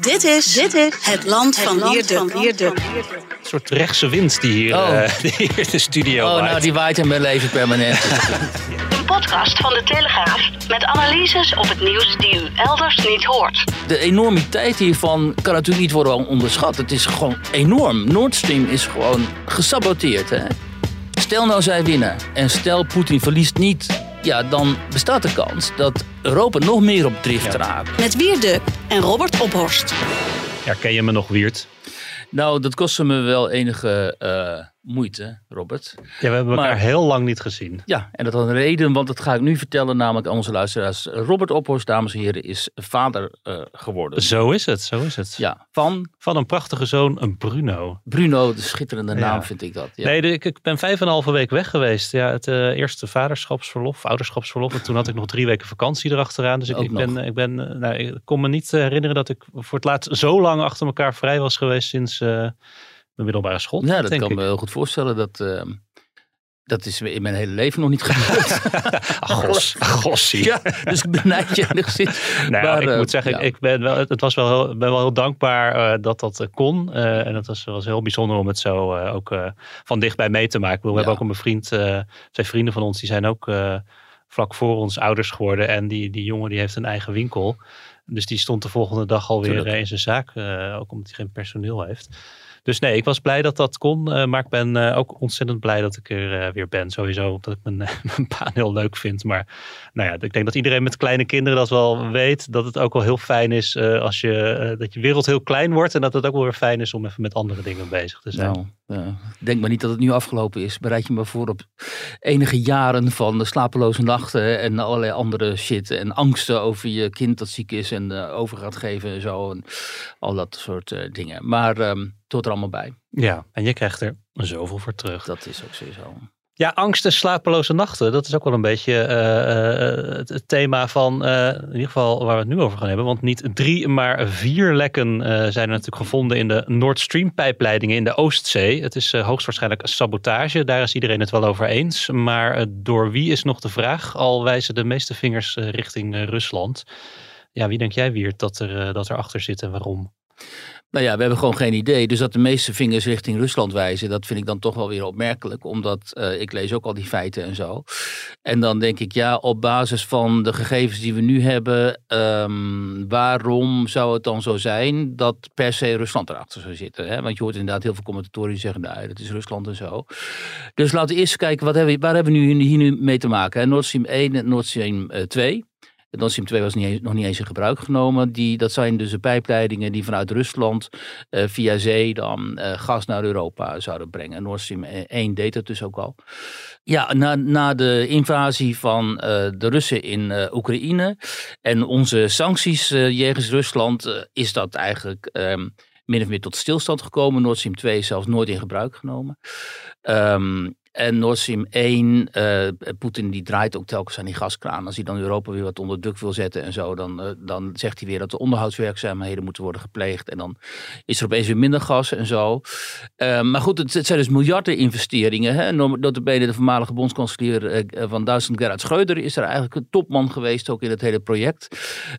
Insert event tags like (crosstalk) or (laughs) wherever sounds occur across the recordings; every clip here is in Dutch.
Dit is, dit is het land van Wierde. Een soort rechtse wind die hier, Oh. eh, (laughs) die hier in de studio Oh, waait. nou, die waait in mijn leven permanent. (laughs) Een podcast van de Telegraaf met analyses op het nieuws die u elders niet hoort. De enormiteit hiervan kan natuurlijk niet worden onderschat. Het is gewoon enorm. Nord Stream is gewoon gesaboteerd. Hè? Stel nou zij winnen en stel Poetin verliest niet... Ja, dan bestaat de kans dat Europa nog meer op drift raakt. Met Wierde en Robert Ophorst. Ja, ken je me nog, Wiert? Nou, dat kostte me wel enige eh, moeite, Robert. Ja, we hebben elkaar heel lang niet gezien. Ja, en dat had een reden, want dat ga ik nu vertellen namelijk aan onze luisteraars. Robert Ophorst, dames en heren, is vader eh, geworden. Zo is het, zo is het. Ja, van Van een prachtige zoon, een Bruno. Bruno, de schitterende Ja. naam vind ik dat. Ja. Nee, ik, ik ben vijf en een halve week weg geweest. Ja, het eh, eerste vaderschapsverlof, ouderschapsverlof. En toen had ik nog drie weken vakantie erachteraan. Dus ik, ik ben, ik ben, eh, nou, ik kon me niet herinneren dat ik voor het laatst zo lang achter elkaar vrij was geweest sinds middelbare school. Ja, dat kan ik. me heel goed voorstellen. Dat, eh, dat is in mijn hele leven nog niet gebeurd. (laughs) Gos, (laughs) gossie. ja, dus ik benijd je enigszins. (laughs) Nou, Maar, ik eh, moet zeggen, ja. ik ben wel, het was wel heel, ben wel heel dankbaar eh, dat dat eh, kon. En dat was, was heel bijzonder om het zo ook van dichtbij mee te maken. We Ja. hebben ook een bevriend, eh, twee vrienden van ons, die zijn ook vlak voor ons ouders geworden. En die, die jongen die heeft een eigen winkel. Dus die stond de volgende dag alweer Tuurlijk. in zijn zaak, ook omdat hij geen personeel heeft. Dus nee, ik was blij dat dat kon. eh, maar ik ben eh, ook ontzettend blij dat ik er eh, weer ben. Sowieso omdat ik mijn, (laughs) mijn baan heel leuk vind. Maar nou ja, ik denk dat iedereen met kleine kinderen dat wel weet. Dat het ook wel heel fijn is als je, dat je wereld heel klein wordt. En dat het ook wel weer fijn is om even met andere dingen bezig te zijn. Nou, ja. denk maar niet dat het nu afgelopen is. Bereid je maar voor op enige jaren van de slapeloze nachten en allerlei andere shit. En angsten over je kind dat ziek is en eh, over gaat geven en zo. En al dat soort eh, dingen. Maar ehm, het hoort er allemaal bij. Ja, en je krijgt er zoveel voor terug. Dat is ook sowieso. Ja, angst en slapeloze nachten. Dat is ook wel een beetje eh, eh, het, thema van, eh, in ieder geval waar we het nu over gaan hebben. Want niet drie, maar vier lekken zijn er natuurlijk gevonden in de Nord Stream pijpleidingen in de Oostzee. Het is hoogstwaarschijnlijk sabotage. Daar is iedereen het wel over eens. Maar door wie is nog de vraag? Al wijzen de meeste vingers richting Rusland. Ja, wie denk jij, Wiert, dat er, dat er achter zit en waarom? Nou ja, we hebben gewoon geen idee. Dus dat de meeste vingers richting Rusland wijzen, dat vind ik dan toch wel weer opmerkelijk. Omdat eh, ik lees ook al die feiten en zo. En dan denk ik, ja, op basis van de gegevens die we nu hebben, ehm, waarom zou het dan zo zijn dat per se Rusland erachter zou zitten? Hè? Want je hoort inderdaad heel veel commentatoren die zeggen, nou, dat is Rusland en zo. Dus laten we eerst kijken, wat hebben we, waar hebben we nu, hier nu mee te maken? Hè? Nord Stream 1 en Nord Stream eh, 2. Nord Stream 2 was niet nog niet eens in gebruik genomen. Die, dat zijn dus de pijpleidingen die vanuit Rusland eh, via zee dan eh, gas naar Europa zouden brengen. Nord Stream 1 deed dat dus ook al. Ja, na, na de invasie van eh, de Russen in Oekraïne en onze sancties jegens Rusland is dat eigenlijk ehm, min of meer tot stilstand gekomen. Nord Stream 2 is zelfs nooit in gebruik genomen. Ehm, en Nord Stream 1, eh, Poetin die draait ook telkens aan die gaskraan. Als hij dan Europa weer wat onder druk wil zetten en zo, dan, eh, dan zegt hij weer dat er onderhoudswerkzaamheden moeten worden gepleegd. En dan is er opeens weer minder gas en zo. Eh, maar goed, het, zijn dus miljarden investeringen. Hè? Notabene de voormalige bondskanselier van Duitsland, Gerhard Schreuder, is er eigenlijk een topman geweest ook in het hele project.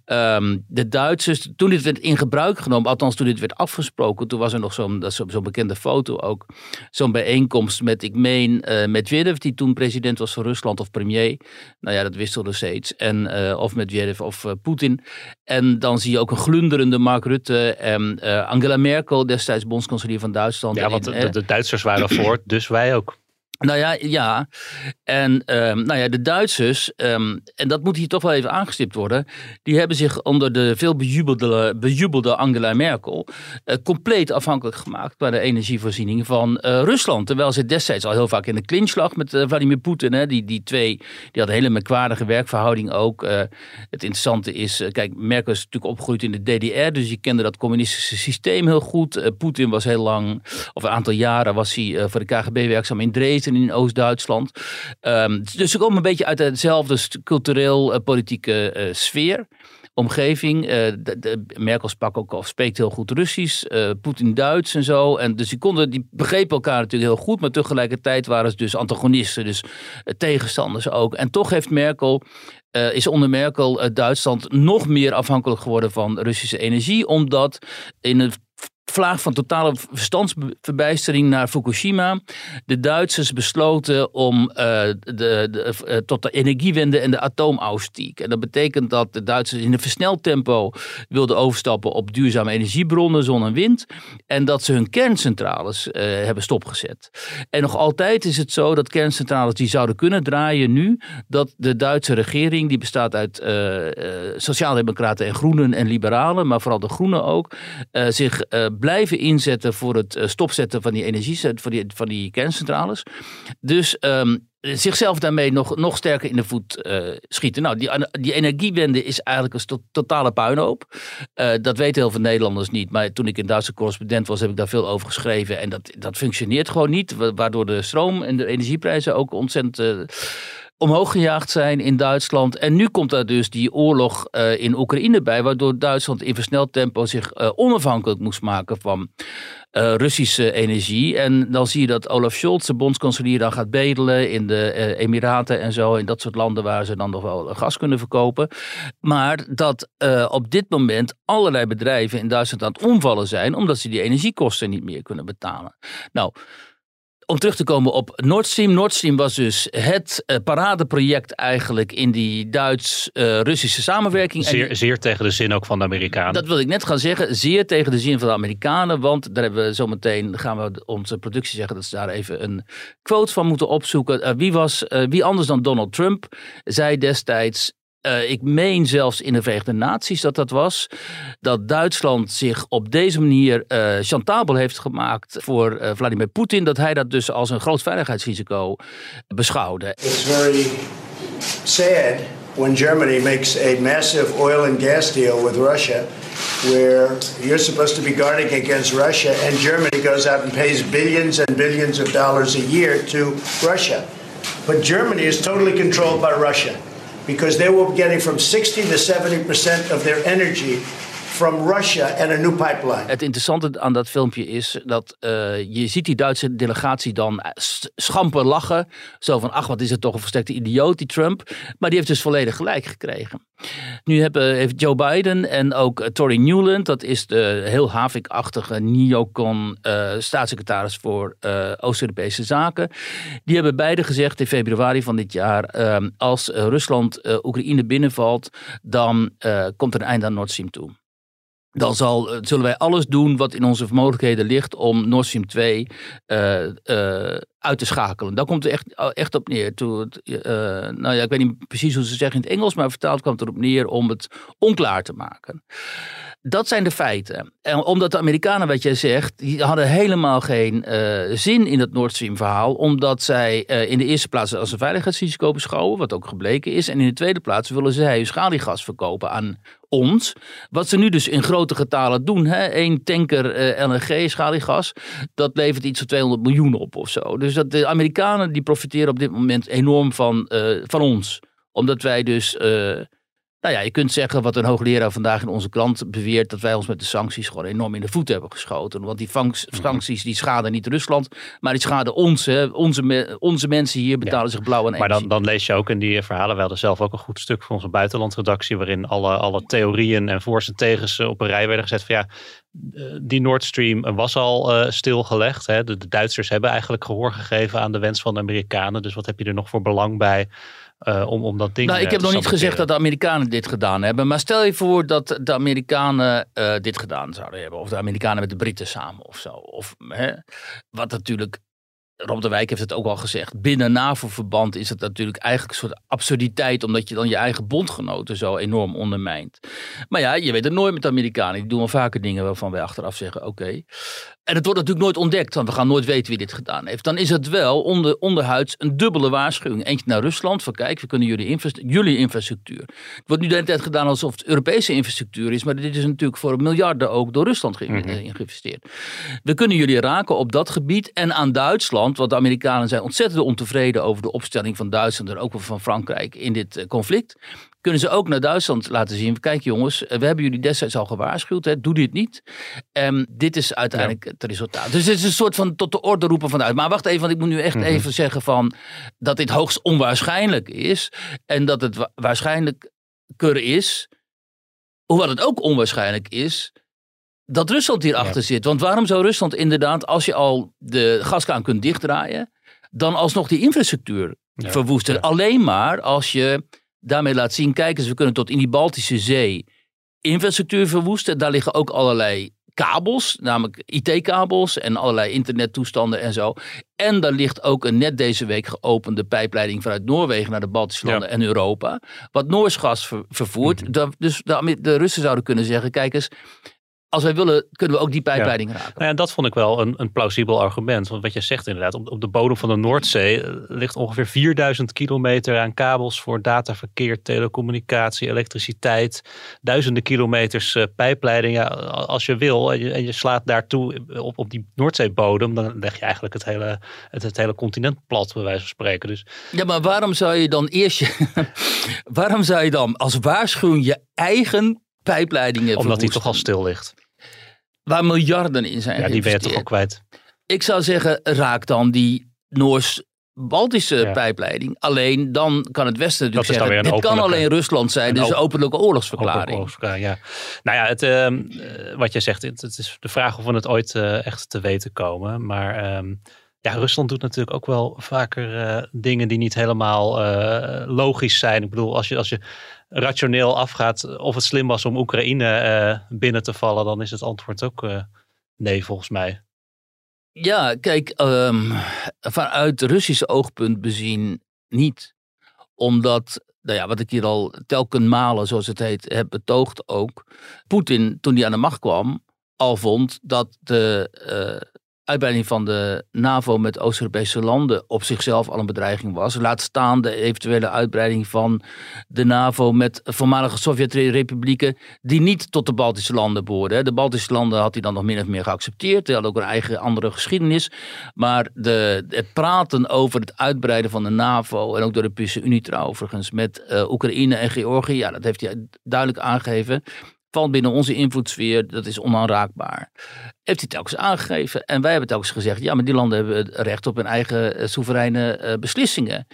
Ehm, de Duitsers, toen dit werd in gebruik genomen, althans toen dit werd afgesproken, toen was er nog zo'n zo'n bekende foto ook, zo'n bijeenkomst met, ik meen, eh Medvedev, die toen president was van Rusland of premier. Nou ja, dat wisselde steeds. En, eh, of Medvedev of eh, Poetin. En dan zie je ook een glunderende Mark Rutte en Angela Merkel, destijds bondskanselier van Duitsland. Ja, want de, de Duitsers waren voor, dus wij ook. Nou ja, ja. En ehm, nou ja, de Duitsers, ehm, en dat moet hier toch wel even aangestipt worden, die hebben zich onder de veel bejubelde, bejubelde Angela Merkel eh, compleet afhankelijk gemaakt bij de energievoorziening van eh, Rusland. Terwijl ze destijds al heel vaak in de clinch lag met eh, Vladimir Poetin. Die, die twee, die hadden een hele merkwaardige werkverhouding ook. Het interessante is, kijk, Merkel is natuurlijk opgegroeid in de DDR, dus je kende dat communistische systeem heel goed. Poetin was heel lang, of een aantal jaren was hij voor de KGB werkzaam in Dresden. In Oost-Duitsland. Um, dus ze komen een beetje uit dezelfde cultureel-politieke sfeer omgeving. Uh, de, de, Merkel sprak ook spreekt heel goed Russisch, uh, Poetin Duits en zo. En dus die, konden, die begrepen elkaar natuurlijk heel goed, maar tegelijkertijd waren ze dus antagonisten, dus tegenstanders ook. En toch heeft Merkel is onder Merkel Duitsland nog meer afhankelijk geworden van Russische energie, omdat in het vlaag van totale verstandsverbijstering naar Fukushima. De Duitsers besloten om uh, de, de, uh, tot de energiewende en de atoomausstiek. En dat betekent dat de Duitsers in een versneld tempo wilden overstappen op duurzame energiebronnen, zon en wind. En dat ze hun kerncentrales uh, hebben stopgezet. En nog altijd is het zo dat kerncentrales die zouden kunnen draaien nu, dat de Duitse regering, die bestaat uit sociaaldemocraten en groenen en liberalen, maar vooral de groenen ook, zich blijven inzetten voor het eh, stopzetten van die energie, van die, van die kerncentrales. Dus um, zichzelf daarmee nog, nog sterker in de voet uh, schieten. Nou, die, die energiewende is eigenlijk een totale puinhoop. Dat weten heel veel Nederlanders niet. Maar toen ik in Duitse correspondent was, heb ik daar veel over geschreven. En dat, dat functioneert gewoon niet. Waardoor de stroom en de energieprijzen ook ontzettend... Omhoog gejaagd zijn in Duitsland. En nu komt daar dus die oorlog uh, in Oekraïne bij, waardoor Duitsland in versneld tempo zich uh, onafhankelijk moest maken van uh, Russische energie. En dan zie je dat Olaf Scholz, de bondskanselier, dan gaat bedelen in de Emiraten en zo, in dat soort landen waar ze dan nog wel gas kunnen verkopen. Maar dat op dit moment allerlei bedrijven in Duitsland aan het omvallen zijn, omdat ze die energiekosten niet meer kunnen betalen. Nou, om terug te komen op Nord Stream. Nord Stream was dus het uh, paradeproject eigenlijk in die Duits-Russische samenwerking. Zeer, zeer, tegen de zin ook van de Amerikanen. Dat wil ik net gaan zeggen. Zeer tegen de zin van de Amerikanen. Want daar hebben we zometeen, gaan we onze productie zeggen dat ze daar even een quote van moeten opzoeken. Uh, wie, was, uh, wie anders dan Donald Trump zei destijds uh, ik meen zelfs in de Verenigde Naties dat dat was. Dat Duitsland zich op deze manier uh, chantabel heeft gemaakt voor uh, Vladimir Poetin. Dat hij dat dus als een groot veiligheidsrisico beschouwde. It's very sad when Germany makes a massive oil and gas deal with Russia. Where you're supposed to be guarding against Russia, and Germany goes out and pays billions and billions of dollars a year to Russia. But Germany is totally controlled by Russia. Because they were getting from 60 to 70 percent of their energy from Russia and a new pipeline. Het interessante aan dat filmpje is dat uh, je ziet die Duitse delegatie dan schamper lachen. Zo van, ach wat is het toch een versterkte idioot die Trump. Maar die heeft dus volledig gelijk gekregen. Nu hebben, heeft Joe Biden en ook uh, Tory Newland, dat is de heel havik-achtige neocon uh, staatssecretaris voor Oost-Europese zaken. Die hebben beide gezegd in februari van dit jaar, uh, als Rusland Oekraïne binnenvalt, dan komt er een einde aan Nord Stream toe dan zal, eh, zullen wij alles doen wat in onze mogelijkheden ligt om Nord Stream 2 uh, uh, uit te schakelen. Daar komt het echt, echt op neer. Uh, nou ja, ik weet niet precies hoe ze zeggen in het Engels, maar vertaald kwam het erop neer om het onklaar te maken. Dat zijn de feiten. En omdat de Amerikanen, wat jij zegt, die hadden helemaal geen uh, zin in het Nord Stream verhaal. Omdat zij uh, in de eerste plaats als een veiligheidsrisico beschouwen, wat ook gebleken is. En in de tweede plaats willen zij schaliegas verkopen aan ons. Wat ze nu dus in grote getalen doen. Hè? Eén tanker LNG, schaliegas, dat levert iets van 200 miljoen op of zo. Dus dat de Amerikanen die profiteren op dit moment enorm van, uh, van ons. Omdat wij dus uh, nou ja, je kunt zeggen wat een hoogleraar vandaag in onze krant beweert, dat wij ons met de sancties gewoon enorm in de voet hebben geschoten. Want die mhm. sancties die schaden niet Rusland, maar die schaden ons. Hè. Onze, onze mensen hier betalen zich blauw aan Maar dan, dan, lees je ook in die verhalen, we hadden zelf ook een goed stuk voor onze buitenlandredactie, waarin alle, alle theorieën en voor's en tegens op een rij werden gezet van ja, eh, die Nord Stream was al uh, stilgelegd. Hè. De, de Duitsers hebben eigenlijk gehoor gegeven aan de wens van de Amerikanen. Dus wat heb je er nog voor belang bij? Uh, om, om dat ding nou, ik heb nog niet gezegd dat de Amerikanen dit gedaan hebben. Maar stel je voor dat de Amerikanen uh, dit gedaan zouden hebben. Of de Amerikanen met de Britten samen of zo. Of, hè, wat natuurlijk Rob de Wijk heeft het ook al gezegd. Binnen NAVO-verband is het natuurlijk eigenlijk een soort absurditeit. Omdat je dan je eigen bondgenoten zo enorm ondermijnt. Maar ja, je weet het nooit met de Amerikanen. Die doen wel vaker dingen waarvan wij achteraf zeggen, oké. En het wordt natuurlijk nooit ontdekt, want we gaan nooit weten wie dit gedaan heeft. Dan is het wel onder, onderhuids een dubbele waarschuwing. Eentje naar Rusland, van kijk, we kunnen jullie, infrastructuur, jullie infrastructuur. Het wordt nu de hele tijd gedaan alsof het Europese infrastructuur is, maar dit is natuurlijk voor miljarden ook door Rusland Mhm. eh, geïnvesteerd. We kunnen jullie raken op dat gebied en aan Duitsland, want de Amerikanen zijn ontzettend ontevreden over de opstelling van Duitsland en ook wel van Frankrijk in dit eh, conflict. Kunnen ze ook naar Duitsland laten zien. Kijk jongens, eh, we hebben jullie destijds al gewaarschuwd. Hè, doe dit niet. En dit is uiteindelijk het resultaat. Dus het is een soort van tot de orde roepen vanuit. Maar wacht even, want ik moet nu echt Mhm. even zeggen van dat dit hoogst onwaarschijnlijk is. En dat het wa- waarschijnlijker is, hoewel het ook onwaarschijnlijk is, dat Rusland hierachter zit. Want waarom zou Rusland inderdaad, als je al de gaskraan kunt dichtdraaien, dan alsnog die infrastructuur Ja, verwoesten? ja. Alleen maar als je daarmee laat zien, kijk eens, we kunnen tot in die Baltische Zee infrastructuur verwoesten. Daar liggen ook allerlei kabels, namelijk IT-kabels en allerlei internettoestanden en zo. En daar ligt ook een net deze week geopende pijpleiding vanuit Noorwegen naar de Baltische Ja. landen en Europa. Wat Noors gas ver- vervoert. Mhm. Dus de, de Russen zouden kunnen zeggen, kijk eens, als wij willen, kunnen we ook die pijpleiding raken. Nou ja, dat vond ik wel een, een plausibel argument. Want wat je zegt inderdaad, op, op de bodem van de Noordzee eh, ligt ongeveer 4000 kilometer aan kabels voor dataverkeer, telecommunicatie, elektriciteit. Duizenden kilometers eh, pijpleiding. Ja, als je wil en je, en je slaat daartoe op, op die Noordzeebodem, dan leg je eigenlijk het hele, het, het hele continent plat, bij wijze van spreken. Dus Ja, maar waarom zou je dan eerst je, (laughs) waarom zou je dan als waarschuwing je eigen pijpleidingen omdat die toch al stil ligt. Waar miljarden in zijn Ja, die ben je toch al kwijt. Ik zou zeggen, raak dan die Noors-Baltische Ja. pijpleiding. Alleen dan kan het Westen Dat natuurlijk zeggen, dit kan openlijke- alleen Rusland zijn. Dus een open- openlijke oorlogsverklaring. Open oorlogsverklaring, ja. Nou ja, het, ehm, eh, wat je zegt, het, het is de vraag of we het ooit eh, echt te weten komen. Maar ehm, ja, Rusland doet natuurlijk ook wel vaker eh, dingen die niet helemaal logisch zijn. Ik bedoel, als je, als je rationeel afgaat of het slim was om Oekraïne eh, binnen te vallen, dan is het antwoord ook eh, nee, volgens mij. Ja, kijk, ehm, vanuit Russisch oogpunt bezien niet. Omdat, nou ja, wat ik hier al telken malen, zoals het heet, heb betoogd ook. Poetin, toen hij aan de macht kwam, al vond dat de eh, uitbreiding van de NAVO met Oost-Europese landen op zichzelf al een bedreiging was. Laat staan de eventuele uitbreiding van de NAVO met voormalige Sovjet-republieken die niet tot de Baltische landen behoorden. De Baltische landen had hij dan nog min of meer geaccepteerd. Die hadden ook een eigen andere geschiedenis. Maar de, het praten over het uitbreiden van de NAVO en ook de Europese Unie trouwens, met eh, Oekraïne en Georgië, ja, dat heeft hij duidelijk aangegeven. Valt binnen onze invloedssfeer, dat is onaanraakbaar. Heeft hij telkens aangegeven. En wij hebben telkens gezegd, ja, maar die landen hebben recht op hun eigen eh, soevereine eh, beslissingen.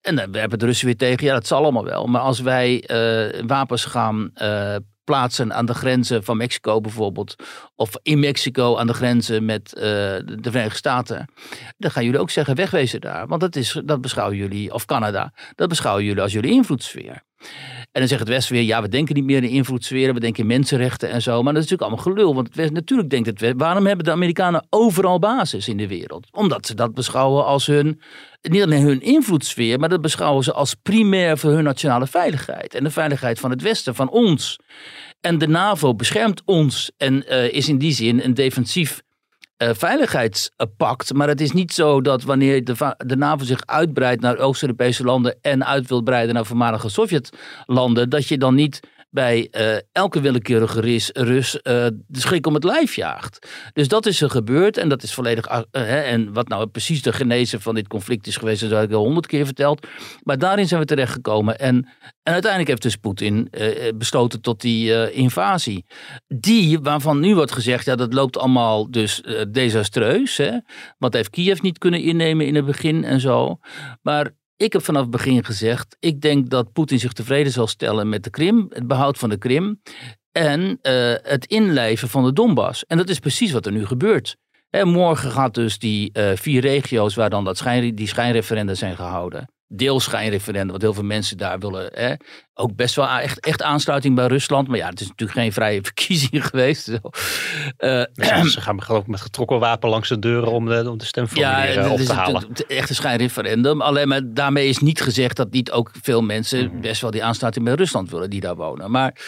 En dan hebben de Russen weer tegen, ja, dat zal allemaal wel. Maar als wij eh, wapens gaan plaatsen aan de grenzen van Mexico bijvoorbeeld, of in Mexico aan de grenzen met de Verenigde Staten, dan gaan jullie ook zeggen, wegwezen daar. Want dat, is, dat beschouwen jullie, of Canada, dat beschouwen jullie als jullie invloedssfeer. En dan zegt het Westen weer, ja, we denken niet meer in invloedssferen, we denken in mensenrechten en zo. Maar dat is natuurlijk allemaal gelul, want het Westen, natuurlijk denkt het Westen, waarom hebben de Amerikanen overal basis in de wereld? Omdat ze dat beschouwen als hun, niet alleen hun invloedssfeer, maar dat beschouwen ze als primair voor hun nationale veiligheid. En de veiligheid van het Westen, van ons. En de NAVO beschermt ons en eh, is in die zin een defensief eh, veiligheidspact. Maar het is niet zo dat wanneer de, de NAVO zich uitbreidt naar Oost-Europese landen en uit wil breiden naar voormalige Sovjetlanden, dat je dan niet bij eh, elke willekeurige Rus, Rus eh, de schrik om het lijf jaagt. Dus dat is er gebeurd en dat is volledig. eh, hè, en wat nou precies de genese van dit conflict is geweest, dat heb ik al honderd keer verteld. Maar daarin zijn we terechtgekomen. En, en uiteindelijk heeft dus Poetin besloten tot die invasie. Die, waarvan nu wordt gezegd, ja, dat loopt allemaal dus desastreus. Hè? Want heeft Kiev niet kunnen innemen in het begin en zo. Maar ik heb vanaf het begin gezegd, ik denk dat Poetin zich tevreden zal stellen met de Krim, het behoud van de Krim en eh, het inlijven van de Donbass. En dat is precies wat er nu gebeurt. Morgen gaat dus die eh, vier regio's waar dan dat schijn, die schijnreferenda zijn gehouden. Deels schijnreferenda, want heel veel mensen daar willen hè, ook best wel echt, echt aansluiting bij Rusland. Maar ja, het is natuurlijk geen vrije (laughs) verkiezing geweest. Zo. Uh, (clears throat) ze gaan geloof ik met getrokken wapen langs de deuren om de, om de stemformulieren ja, op te halen. Het, het, echt een schijnreferendum. Alleen maar daarmee is niet gezegd dat niet ook veel mensen mhm. best wel die aansluiting bij Rusland willen die daar wonen. Maar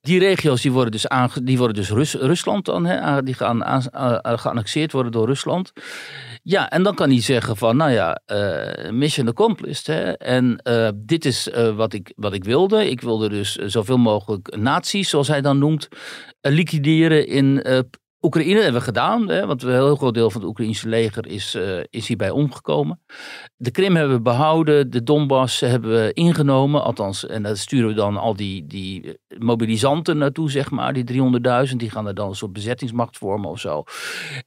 die regio's die worden dus, aange, die worden dus Rus, Rusland dan, hè, die gaan aan, geannexeerd worden door Rusland. Ja, en dan kan hij zeggen van, nou ja, uh, mission accomplished. Hè? En uh, dit is uh, wat, ik, wat ik wilde. Ik wilde dus zoveel mogelijk naties, zoals hij dan noemt, liquideren in Oekraïne hebben we gedaan, hè, want een heel groot deel van het Oekraïnse leger is, uh, is hierbij omgekomen. De Krim hebben we behouden, de Donbass hebben we ingenomen, althans, en daar sturen we dan al die, die mobilisanten naartoe, zeg maar, die 300.000, die gaan er dan een soort bezettingsmacht vormen of zo.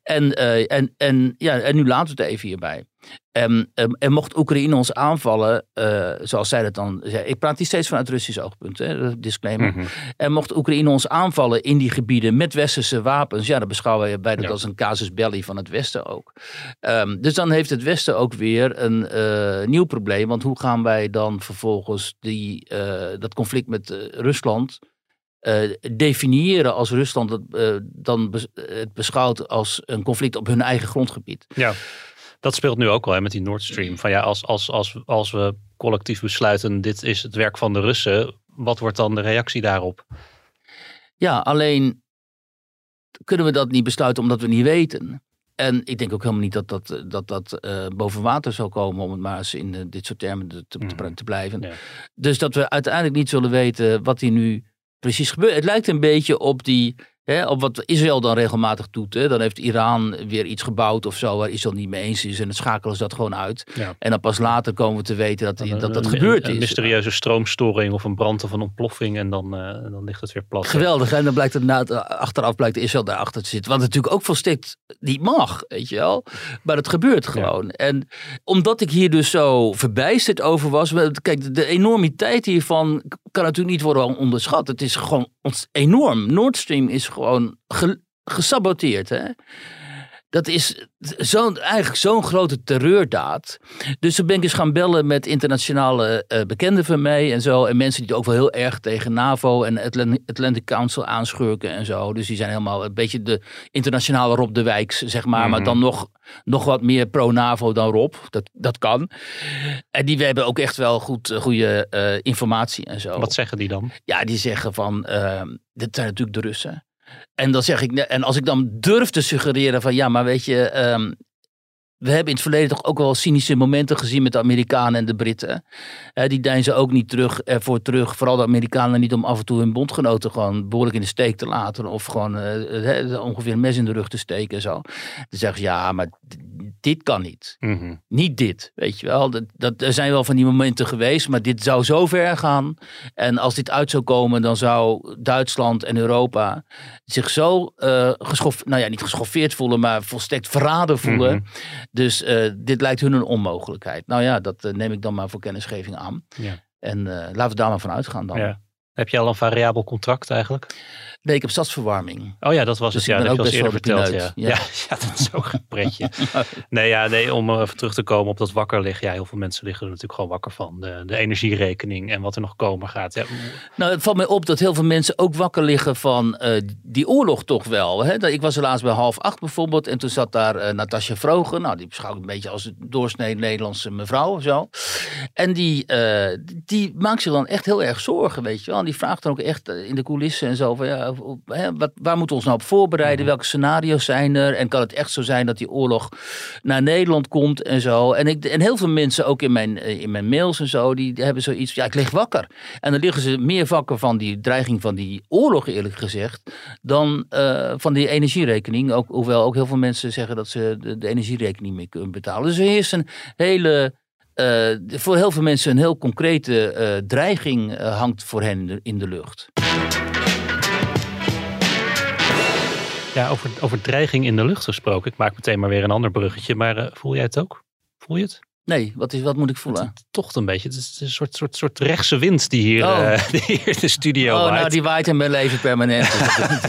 En, uh, en, en, ja, en nu laten we het even hierbij. En mocht Oekraïne ons aanvallen, uh, zoals zij dat dan zei, ik praat hier steeds vanuit Russisch oogpunt, hè, disclaimer. Mm -hmm. En mocht Oekraïne ons aanvallen in die gebieden met westerse wapens, ja, dan beschouwen wij dat ja. als een casus belli van het Westen ook. Um, dus dan heeft het Westen ook weer een uh, nieuw probleem, want hoe gaan wij dan vervolgens die, uh, dat conflict met Rusland definiëren als Rusland het dan het beschouwt als een conflict op hun eigen grondgebied? Ja dat speelt nu ook al hè, met die Nord Stream. Van ja, als, als, als, als we collectief besluiten, dit is het werk van de Russen, wat wordt dan de reactie daarop? Ja, alleen kunnen we dat niet besluiten omdat we niet weten. En ik denk ook helemaal niet dat dat, dat, dat uh, boven water zal komen, om het maar eens in uh, dit soort termen te, te, mm. te blijven. Ja. Dus dat we uiteindelijk niet zullen weten wat hier nu precies gebeurt. Het lijkt een beetje op die Hè, op wat Israël dan regelmatig doet. Hè. Dan heeft Iran weer iets gebouwd of zo waar Israël niet mee eens is. En dan schakelen ze dat gewoon uit. Ja. En dan pas later komen we te weten dat dat, dat, dat gebeurd is. Een mysterieuze stroomstoring of een brand of een ontploffing. En dan, uh, dan ligt het weer plat. Geweldig. En dan blijkt het na, achteraf blijkt Israël daarachter te zitten. Wat natuurlijk ook volstrekt niet mag. Weet je wel. Maar het gebeurt gewoon. Ja. En omdat ik hier dus zo verbijsterd over was. Kijk, de enormiteit hiervan kan natuurlijk niet worden onderschat. Het is gewoon enorm. Nord Stream is gewoon ge, gesaboteerd. Hè? Dat is zo'n eigenlijk zo'n grote terreurdaad. Dus toen ben ik eens gaan bellen met internationale uh, bekenden van mij en zo. En mensen die ook wel heel erg tegen NAVO en Atlantic Council aanschurken en zo. Dus die zijn helemaal een beetje de internationale Rob de Wijks, zeg maar. Mm -hmm. Maar dan nog, nog wat meer pro-NAVO dan Rob. Dat, dat kan. En die hebben ook echt wel goed, goede uh, informatie en zo. Wat zeggen die dan? Ja, die zeggen van, uh, dit zijn natuurlijk de Russen. En dan zeg ik, en als ik dan durf te suggereren van ja, maar weet je, um, we hebben in het verleden toch ook wel cynische momenten gezien met de Amerikanen en de Britten. Uh, die deinzen ook niet terug ervoor terug. Vooral de Amerikanen niet om af en toe hun bondgenoten gewoon behoorlijk in de steek te laten. Of gewoon uh, ongeveer een mes in de rug te steken en zo. Dan zeggen ze ja, maar dit kan niet. Mm -hmm. Niet dit, weet je wel. Dat, dat, er zijn wel van die momenten geweest, maar dit zou zo ver gaan. En als dit uit zou komen, dan zou Duitsland en Europa zich zo uh, geschoffeerd, nou ja, niet geschoffeerd voelen, maar volstrekt verraden voelen. Mm -hmm. Dus uh, dit lijkt hun een onmogelijkheid. Nou ja, dat uh, neem ik dan maar voor kennisgeving aan. Ja. En laten we daar maar van uitgaan dan. Ja. Heb je al een variabel contract eigenlijk? Ik heb stadsverwarming. Oh ja, dat was dus het. Ja, dat heb je al eerder verteld. Ja. Ja. ja. (laughs) Ja, dat is ook een pretje. (laughs) nee, ja, nee, om even terug te komen op dat wakker liggen. Ja, heel veel mensen liggen er natuurlijk gewoon wakker van. De, de energierekening en wat er nog komen gaat. Ja. Nou, het valt mij op dat heel veel mensen ook wakker liggen van uh, die oorlog toch wel. Hè? Ik was laatst bij half acht bijvoorbeeld. En toen zat daar uh, Natasja Vrogen. Nou, die beschouw ik een beetje als een doorsnee Nederlandse mevrouw of zo. En die, uh, die maakt zich dan echt heel erg zorgen, weet je wel. En die vraagt dan ook echt in de coulissen en zo van ja wat, waar moeten we ons nou op voorbereiden? Mhm. Welke scenario's zijn er? En kan het echt zo zijn dat die oorlog naar Nederland komt en zo? En, ik, en heel veel mensen, ook in mijn, eh, in mijn mails en zo, die hebben zoiets ja, ik lig wakker. En dan liggen ze meer wakker van die dreiging van die oorlog, eerlijk gezegd, dan uh, van die energierekening. Ook, hoewel ook heel veel mensen zeggen dat ze de, de energierekening meer kunnen betalen. Dus er is een hele uh, voor heel veel mensen een heel concrete uh, dreiging uh, hangt voor hen in de lucht. Ja, over, over dreiging in de lucht gesproken. Ik maak meteen maar weer een ander bruggetje. Maar uh, voel jij het ook? Voel je het? Nee, wat, is, wat moet ik voelen? Het tocht een beetje. Het is een soort, soort, soort rechtse wind die hier, Oh. eh, (laughs) die hier de studio Oh, waait. nou, die waait in mijn leven permanent. (laughs)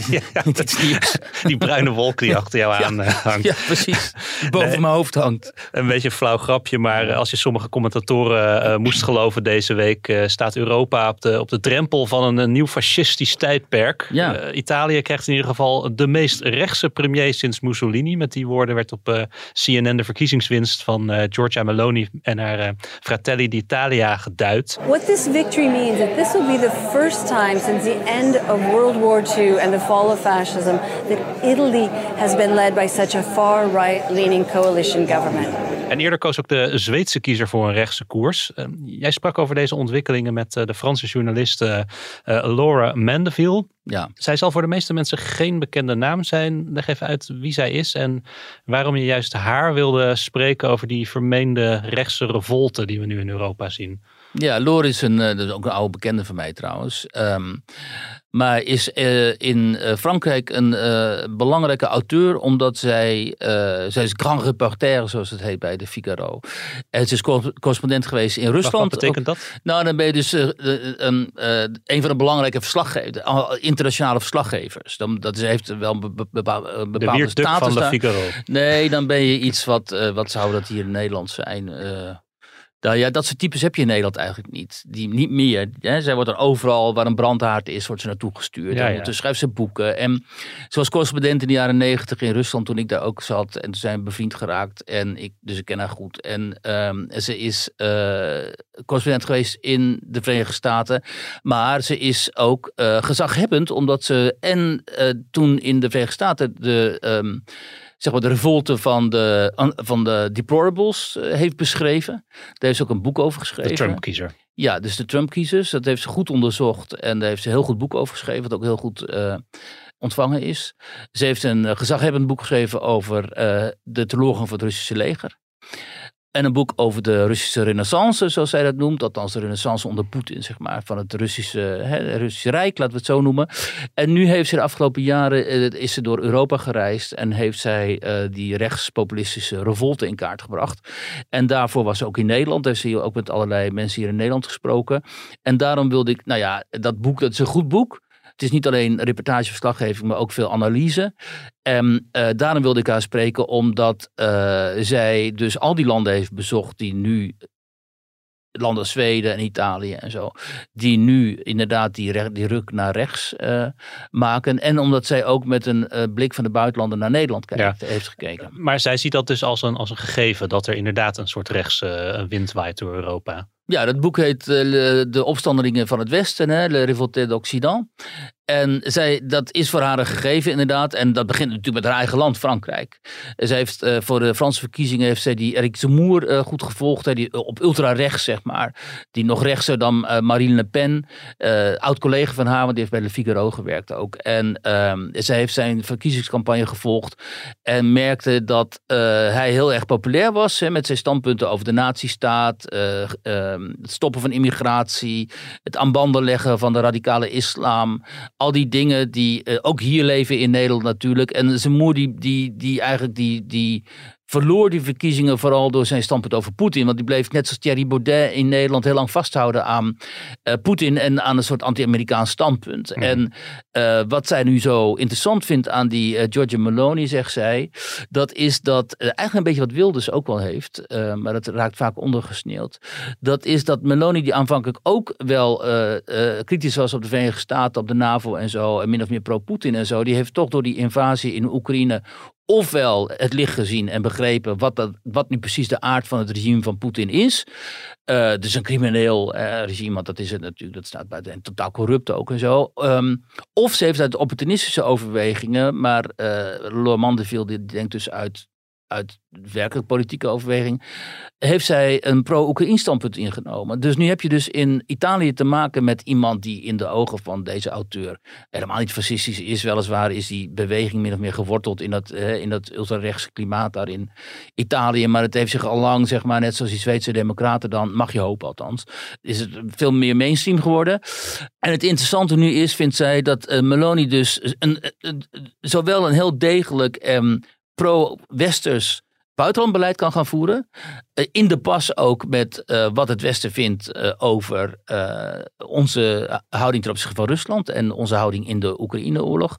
ja, (laughs) Niet iets nieuws. die bruine wolk die achter jou aan eh, hangt. Ja, precies. Die boven Nee. mijn hoofd hangt. Een beetje een flauw grapje, maar als je sommige commentatoren eh, moest geloven deze week, staat Europa op de, op de drempel van een, nieuw fascistisch tijdperk. Ja. Italië krijgt in ieder geval de meest rechtse premier sinds Mussolini. Met die woorden werd op CNN de verkiezingswinst van Giorgia Meloni en haar eh, Fratelli d'Italia geduid. What this victory means is this will be the first time since the end of World War II and the fall of fascism that Italy has been led by such a far right leaning coalition government. En eerder koos ook de Zweedse kiezer voor een rechtse koers. Eh, jij sprak over deze ontwikkelingen met eh, de Franse journalist Laura Mandeville. Ja. Zij zal voor de meeste mensen geen bekende naam zijn. Leg even uit wie zij is en waarom je juist haar wilde spreken over die vermeende rechtse revolte die we nu in Europa zien. Ja, Loor is een, eh, dat is ook een oude bekende van mij trouwens. Ehm, maar is eh, in eh, Frankrijk een eh, belangrijke auteur omdat zij, zij is grand reporter zoals het heet bij de Figaro. En ze is cor- correspondent geweest in Rusland. wat betekent ook- dat? Nou, dan ben je dus een, een van de belangrijke verslaggevers, internationale verslaggevers. Dan, dat is, heeft wel een be- bepa- een De bepaalde status van de. Figaro. Nee, dan ben je iets wat, wat zou dat hier in Nederland zijn? Nou ja, dat soort types heb je in Nederland eigenlijk niet. Die niet meer. Hè? Zij wordt dan overal waar een brandhaard is, wordt ze naartoe gestuurd. Ja, en ja. schrijft ze boeken. En ze was correspondent in de jaren negentig in Rusland toen ik daar ook zat. En toen zijn we bevriend geraakt. En ik, dus ik ken haar goed. En ehm, ze is eh, correspondent geweest in de Verenigde Staten. Maar ze is ook eh, gezaghebbend, omdat ze en eh, toen in de Verenigde Staten de. ehm, zeg maar, de revolte van de, van de deplorables eh, heeft beschreven. Daar heeft ze ook een boek over geschreven. De Trump-kiezer. Ja, dus de Trump-kiezers. Dat heeft ze goed onderzocht. En daar heeft ze een heel goed boek over geschreven. Wat ook heel goed eh, ontvangen is. Ze heeft een eh, gezaghebbend boek geschreven over de teleurgang van het Russische leger. En een boek over de Russische renaissance, zoals zij dat noemt. Althans, de renaissance onder Poetin, zeg maar. Van het Russische, hè, Russische Rijk, laten we het zo noemen. En nu heeft ze de afgelopen jaren, eh, is ze door Europa gereisd. En heeft zij eh, die rechtspopulistische revolte in kaart gebracht. En daarvoor was ze ook in Nederland. Heeft ze hier ook met allerlei mensen hier in Nederland gesproken. En daarom wilde ik, nou ja, dat boek, dat is een goed boek. Het is niet alleen reportageverslaggeving, maar ook veel analyse. En eh, daarom wilde ik haar spreken, omdat eh, zij dus al die landen heeft bezocht die nu, landen als Zweden en Italië en zo, die nu inderdaad die, die ruk naar rechts eh, maken. En omdat zij ook met een blik van de buitenlanden naar Nederland kijkt, heeft gekeken. Maar zij ziet dat dus als een, als een gegeven dat er inderdaad een soort rechtse wind waait door Europa. Ja, dat boek heet eh, De Opstandelingen van het Westen, hè, Le Révolté d'Occident. En zij, dat is voor haar een gegeven inderdaad. En dat begint natuurlijk met haar eigen land, Frankrijk. Zij heeft eh, voor de Franse verkiezingen heeft zij die Eric Zemmour eh, goed gevolgd. Hè, die, op ultra-rechts, zeg maar. Die nog rechtser dan Marine Le Pen. oud-collega van haar, want die heeft bij Le Figaro gewerkt ook. En ehm, zij heeft zijn verkiezingscampagne gevolgd. En merkte dat hij heel erg populair was. Hè, met zijn standpunten over de nazistaat. Eh, ehm, het stoppen van immigratie. Het aan banden leggen van de radicale islam. Al die dingen die eh, ook hier leven in Nederland natuurlijk. En zijn moeder die, die, die eigenlijk die, die verloor die verkiezingen vooral door zijn standpunt over Poetin. Want die bleef net zoals Thierry Baudet in Nederland heel lang vasthouden aan eh, Poetin en aan een soort anti-Amerikaans standpunt. En eh, wat zij nu zo interessant vindt aan die eh, Giorgia Meloni, zegt zij, dat is dat eigenlijk een beetje wat Wilders ook wel heeft, maar dat raakt vaak ondergesneeuwd. Dat is dat Meloni die aanvankelijk ook wel kritisch was op de Verenigde Staten, op de NAVO en zo, en min of meer pro-Poetin en zo, die heeft toch door die invasie in Oekraïne ofwel het licht gezien en begrepen wat, dat, wat nu precies de aard van het regime van Poetin is. Eh dus een crimineel eh, regime, want dat is het natuurlijk, dat staat buiten en totaal corrupt ook en zo. Ehm, of ze heeft uit opportunistische overwegingen, maar uh, Laurent Mandeville die denkt dus uit, uit werkelijk politieke overweging, heeft zij een pro-Oekraïn standpunt ingenomen. Dus nu heb je dus in Italië te maken met iemand die in de ogen van deze auteur helemaal niet fascistisch is. Weliswaar is die beweging min of meer geworteld in dat, in dat ultrarechtse klimaat daar in Italië. Maar het heeft zich al lang, zeg maar, net zoals die Zweedse democraten dan, mag je hopen althans, is het veel meer mainstream geworden. En het interessante nu is, vindt zij, dat eh, Meloni dus een, zowel een heel degelijk en pro-westers buitenlandbeleid kan gaan voeren. Eh, in de pas ook met eh, wat het Westen vindt eh, over onze houding ten opzichte van Rusland en onze houding in de Oekraïne-oorlog.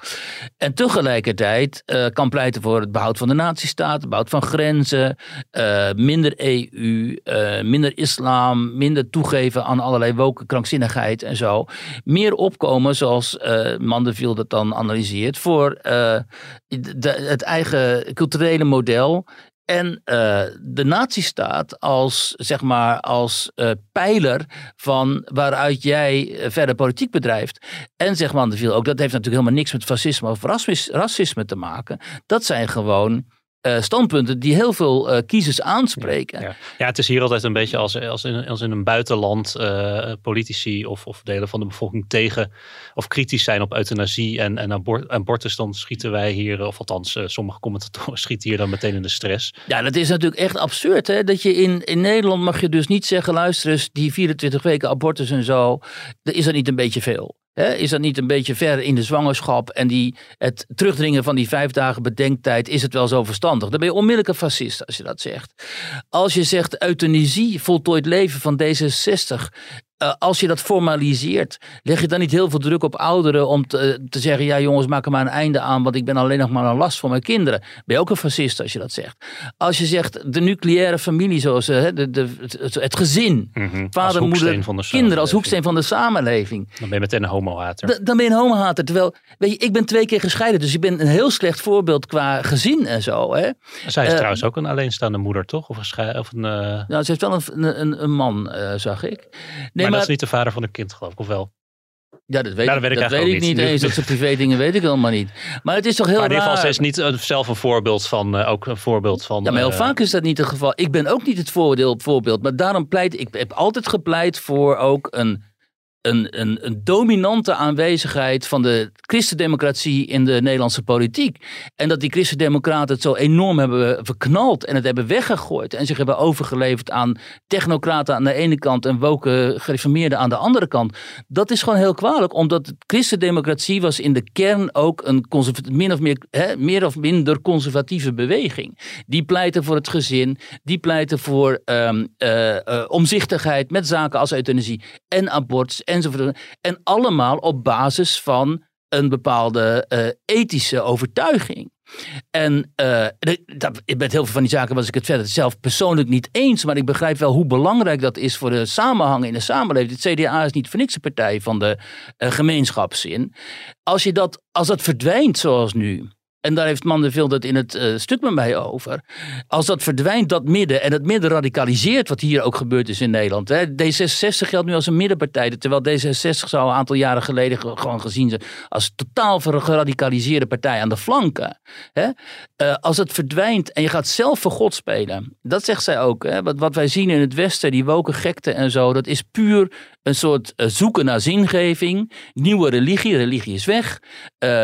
En tegelijkertijd kan pleiten voor het behoud van de natiestaat, het behoud van grenzen, minder EU, minder islam, minder toegeven aan allerlei woke krankzinnigheid en zo. Meer opkomen, zoals Mandeville dat dan analyseert, voor het eigen culturele model en uh, de nazistaat als, zeg maar, als uh, pijler van waaruit jij eh, verder politiek bedrijft. En zeg maar, ook, dat heeft natuurlijk helemaal niks met fascisme of racisme te maken. Dat zijn gewoon uh, standpunten die heel veel uh, kiezers aanspreken. Ja, ja. het is hier altijd een beetje als, als, in, als in een buitenland uh, politici of, of delen van de bevolking tegen of kritisch zijn op euthanasie en, en abort, abortus. Dan schieten wij hier, of althans sommige commentatoren (laughs) schieten hier dan meteen in de stress. Ja, dat is natuurlijk echt absurd. Hè? Dat je in, in Nederland mag je dus niet zeggen, luister eens, die 24 weken abortus en zo, is dat niet een beetje veel? Is dat niet een beetje ver in de zwangerschap en die, het terugdringen van die vijf dagen bedenktijd, is het wel zo verstandig? Dan ben je onmiddellijk een fascist als je dat zegt. Als je zegt euthanasie, voltooid leven van D66, uh, als je dat formaliseert, leg je dan niet heel veel druk op ouderen om te, te, zeggen: ja, jongens, maak er maar een einde aan, want ik ben alleen nog maar een last voor mijn kinderen. Ben je ook een fascist als je dat zegt? Als je zegt de nucleaire familie, zoals uh, de, de, het, het gezin, mm-hmm. vader, moeder, kinderen als hoeksteen van de samenleving. Dan ben je meteen een homohater. Dan ben je een homohater. Terwijl, weet je, ik ben twee keer gescheiden, dus je bent een heel slecht voorbeeld qua gezin en zo. Hè? Zij is trouwens ook een alleenstaande moeder, toch? Of een, of een Nou, ze heeft wel een, een, een man, zag ik. Nee, maar, dat is niet de vader van een kind, geloof ik, of wel? Ja, dat weet, nou, dat weet ik, dat weet ik niet eens. Dat ze privé dingen weet ik helemaal niet. Maar het is toch heel maar in ieder geval, ze is niet zelf een voorbeeld van, uh, ook een voorbeeld van... Ja, maar heel uh, vaak is dat niet het geval. Ik ben ook niet het voordeel voorbeeld. Maar daarom pleit ik, heb altijd gepleit voor ook een een, een, een, dominante aanwezigheid van de christendemocratie in de Nederlandse politiek. En dat die christendemocraten het zo enorm hebben verknald en het hebben weggegooid. En zich hebben overgeleverd aan technocraten aan de ene kant en woke gereformeerden aan de andere kant. Dat is gewoon heel kwalijk, omdat de christendemocratie was in de kern ook een min of meer, hè, meer of minder conservatieve beweging. Die pleiten voor het gezin, die pleiten voor um, uh, uh, omzichtigheid met zaken als euthanasie en abortus enzovoort. En allemaal op basis van een bepaalde uh, ethische overtuiging. En uh, met heel veel van die zaken was ik het verder zelf persoonlijk niet eens. Maar ik begrijp wel hoe belangrijk dat is voor de samenhang in de samenleving. Het CDA is niet voor niks een partij van de uh, gemeenschapszin. Als, je dat, als dat verdwijnt zoals nu. En daar heeft Mandeville het in het stuk met mij over. Als dat verdwijnt, dat midden, en het midden radicaliseert, wat hier ook gebeurd is in Nederland. Hè. D66 geldt nu als een middenpartij, terwijl D66 zou een aantal jaren geleden gewoon gezien zijn als totaal geradicaliseerde partij aan de flanken. Hè. Uh, als het verdwijnt en je gaat zelf voor God spelen, dat zegt zij ook. Hè. Wat, wat wij zien in het Westen, die woken gekte en zo, dat is puur een soort uh, zoeken naar zingeving. Nieuwe religie, religie is weg.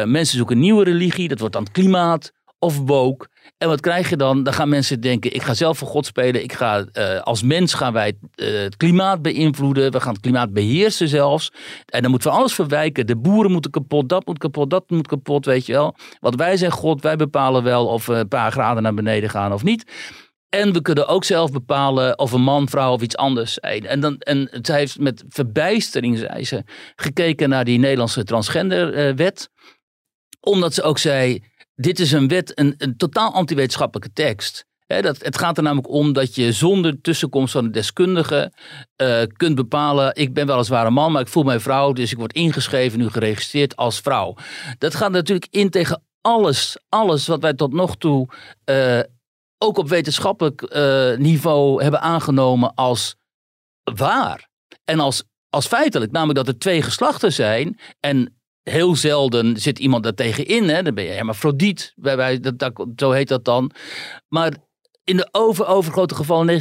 mensen zoeken nieuwe religie, dat wordt dan klimaat of woke. En wat krijg je dan? Dan gaan mensen denken: ik ga zelf voor God spelen. Ik ga, uh, als mens gaan wij uh, het klimaat beïnvloeden. We gaan het klimaat beheersen zelfs. En dan moeten we alles verwijken. De boeren moeten kapot, dat moet kapot, dat moet kapot, weet je wel. Want wij zijn God, wij bepalen wel of we een paar graden naar beneden gaan of niet. En we kunnen ook zelf bepalen of een man, vrouw of iets anders zijn. En, dan, en zij heeft met verbijstering, zei ze, gekeken naar die Nederlandse transgenderwet. omdat ze ook zei dit is een wet, een, een totaal antiwetenschappelijke tekst. dat, het gaat er namelijk om dat je zonder tussenkomst van een deskundige uh, kunt bepalen: ik ben weliswaar een man, maar ik voel mij vrouw, dus ik word ingeschreven, nu geregistreerd als vrouw. Dat gaat natuurlijk in tegen alles, alles wat wij tot nog toe uh, ook op wetenschappelijk uh, niveau hebben aangenomen als waar. En als, als feitelijk, namelijk dat er twee geslachten zijn en heel zelden zit iemand daar tegenin. Hè? Dan ben je hermafrodiet, bij wij, dat, dat, zo heet dat dan. Maar in de over, overgrote gevallen, 99,9%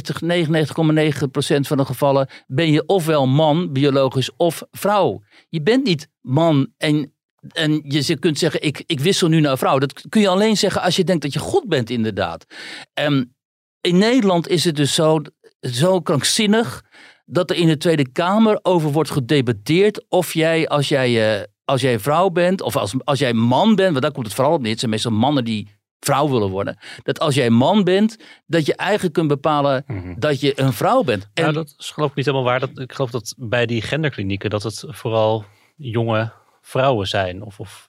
van de gevallen, ben je ofwel man, biologisch, of vrouw. Je bent niet man en, en je kunt zeggen, ik, ik wissel nu naar vrouw. Dat kun je alleen zeggen als je denkt dat je God bent, inderdaad. En in Nederland is het dus zo, zo krankzinnig dat er in de Tweede Kamer over wordt gedebatteerd of jij, als jij uh, als jij vrouw bent, of als, als jij man bent, want daar komt het vooral op neer. Het zijn meestal mannen die vrouw willen worden. Dat als jij man bent, dat je eigenlijk kunt bepalen Mhm. dat je een vrouw bent. En Nou, dat is geloof ik niet helemaal waar. Dat, ik geloof dat bij die genderklinieken dat het vooral jonge vrouwen zijn. Of, of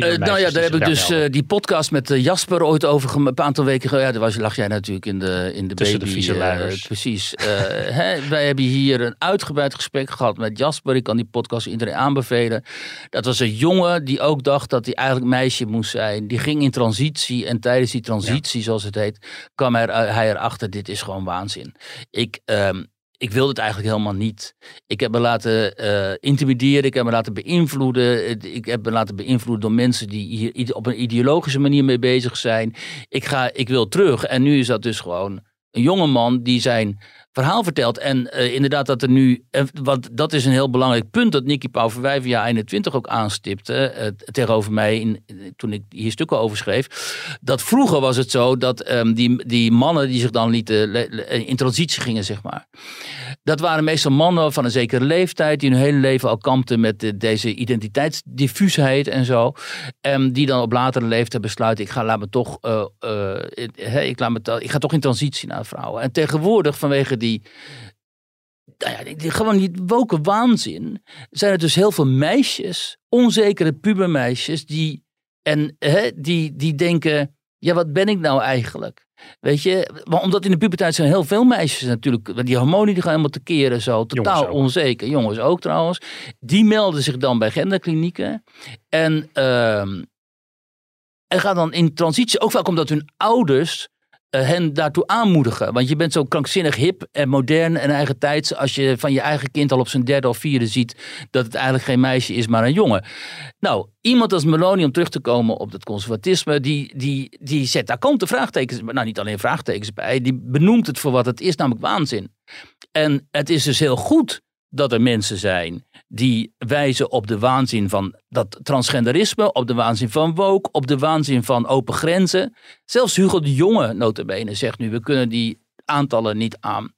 nou ja, daar heb ik dus eh, die podcast met eh, Jasper ooit over een aantal weken geleden. Ja, daar was, lag jij natuurlijk in de, in de Tussen de baby. vieze eh, precies. Eh, (laughs) wij hebben hier een uitgebreid gesprek gehad met Jasper. Ik kan die podcast iedereen aanbevelen. Dat was een jongen die ook dacht dat hij eigenlijk meisje moest zijn. Die ging in transitie en tijdens die transitie, zoals het heet, kwam er, eh, hij erachter, dit is gewoon waanzin. Ik... ehm, ik wilde het eigenlijk helemaal niet. Ik heb me laten eh, intimideren, ik heb me laten beïnvloeden. Ik heb me laten beïnvloeden door mensen die hier op een ideologische manier mee bezig zijn. Ik, ga, ik wil terug. En nu is dat dus gewoon een jonge man die zijn verhaal vertelt. En eh, inderdaad dat er nu, want dat is een heel belangrijk punt dat Nicky Pauw van Wijvenjaar 21 ook aanstipte eh, tegenover mij in, toen ik hier stukken over schreef. Dat vroeger was het zo dat ehm, die, die mannen die zich dan lieten in transitie gingen, zeg maar. Dat waren meestal mannen van een zekere leeftijd die hun hele leven al kampten met eh, deze identiteitsdiffuusheid en zo. En die dan op latere leeftijd besluiten, ik ga, laat me toch, eh, eh, hè, ik, laat me ik ga toch in transitie naar vrouwen. En tegenwoordig vanwege die, nou ja, die, die- gewoon die woke waanzin, zijn er dus heel veel meisjes, onzekere pubermeisjes, die, en, hè, die, die denken, ja wat ben ik nou eigenlijk? Weet je, maar omdat in de puberteit zijn heel veel meisjes natuurlijk, die hormonen die gaan helemaal te keren zo, totaal Jongens onzeker. Jongens ook trouwens. Die melden zich dan bij genderklinieken. En, ehm, en gaan dan in transitie, ook vaak omdat hun ouders hen daartoe aanmoedigen. Want je bent zo krankzinnig hip en modern en eigen tijds als je van je eigen kind al op zijn derde of vierde ziet dat het eigenlijk geen meisje is, maar een jongen. Nou, iemand als Meloni, om terug te komen op het conservatisme, die, die, die zet daar komt de vraagtekens, nou niet alleen vraagtekens bij, die benoemt het voor wat het is, namelijk waanzin. En het is dus heel goed dat er mensen zijn die wijzen op de waanzin van dat transgenderisme, op de waanzin van woke, op de waanzin van open grenzen. Zelfs Hugo de Jonge, notabene, zegt nu, we kunnen die aantallen niet aan.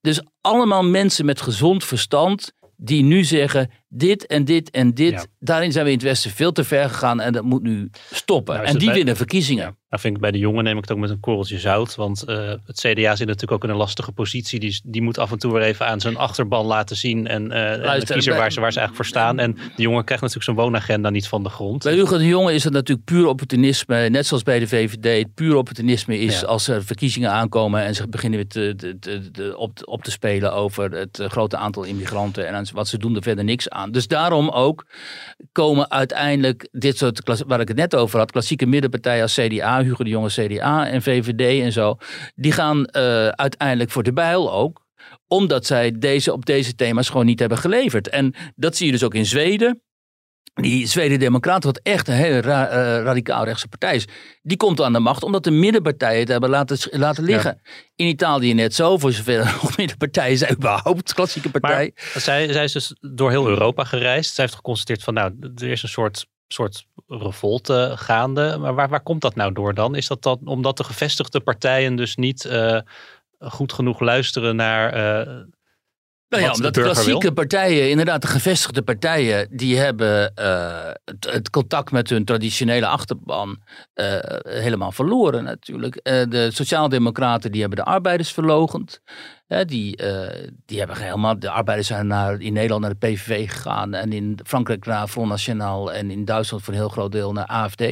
Dus allemaal mensen met gezond verstand die nu zeggen dit en dit en dit. Ja. Daarin zijn we in het Westen veel te ver gegaan en dat moet nu stoppen. Nou, en die bij- winnen verkiezingen. Nou vind ik bij de jongen neem ik het ook met een korreltje zout. Want eh, het CDA zit natuurlijk ook in een lastige positie. Die, die moet af en toe weer even aan zijn achterban laten zien. En, eh en de kiezer bij- waar ze, waar ze eigenlijk voor staan. En de jongen krijgt natuurlijk zijn woonagenda niet van de grond. Bij Hugo de Jonge is het natuurlijk puur opportunisme. Net zoals bij de VVD. Het puur opportunisme is Ja. als er verkiezingen aankomen en ze beginnen weer te, te, op, op te spelen over het eh, grote aantal immigranten. En wat ze doen er verder niks aan. Dus daarom ook komen uiteindelijk dit soort, waar ik het net over had, klassieke middenpartijen als CDA, Hugo de Jonge CDA en VVD en zo. Die gaan eh, uiteindelijk voor de bijl ook omdat zij deze, op deze thema's gewoon niet hebben geleverd. En dat zie je dus ook in Zweden. Die Zweden Democraten, wat echt een hele ra- eh, radicaal rechtse partij is, die komt aan de macht omdat de middenpartijen het hebben laten, laten liggen. In Italië net zo, voor zover er nog middenpartijen zijn (laughs) überhaupt, klassieke partij. Maar zij, zij is dus door heel Europa gereisd. Zij heeft geconstateerd van nou, er is een soort, soort revolte gaande. Maar waar, waar komt dat nou door dan? Is dat dan omdat de gevestigde partijen dus niet eh, goed genoeg luisteren naar... eh, Nou ja, de omdat de klassieke wil? partijen, inderdaad de gevestigde partijen, die hebben eh, het, het contact met hun traditionele achterban eh, helemaal verloren natuurlijk. Eh, de sociaaldemocraten die hebben de arbeiders verlogend. Die, eh, die hebben helemaal, de arbeiders zijn naar, in Nederland naar de PVV gegaan en in Frankrijk naar Front National en in Duitsland voor een heel groot deel naar AFD.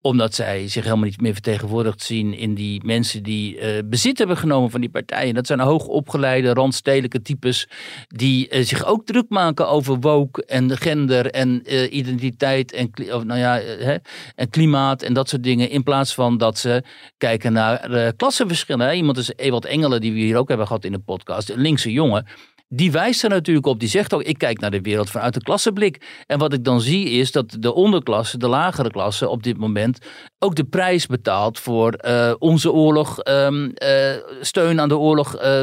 Omdat zij zich helemaal niet meer vertegenwoordigd zien in die mensen die eh, bezit hebben genomen van die partijen. Dat zijn hoogopgeleide, randstedelijke types die eh, zich ook druk maken over woke en gender en identiteit en, of, nou ja, hè, en klimaat en dat soort dingen. In plaats van dat ze kijken naar klassenverschillen. Iemand is Ewald Engelen, die we hier ook hebben gehad in de podcast, een linkse jongen. Die wijst er natuurlijk op. Die zegt ook, ik kijk naar de wereld vanuit de klassenblik. En wat ik dan zie is dat de onderklasse, de lagere klasse op dit moment ook de prijs betaalt voor eh, onze oorlog, ehm, eh, steun aan de oorlog eh,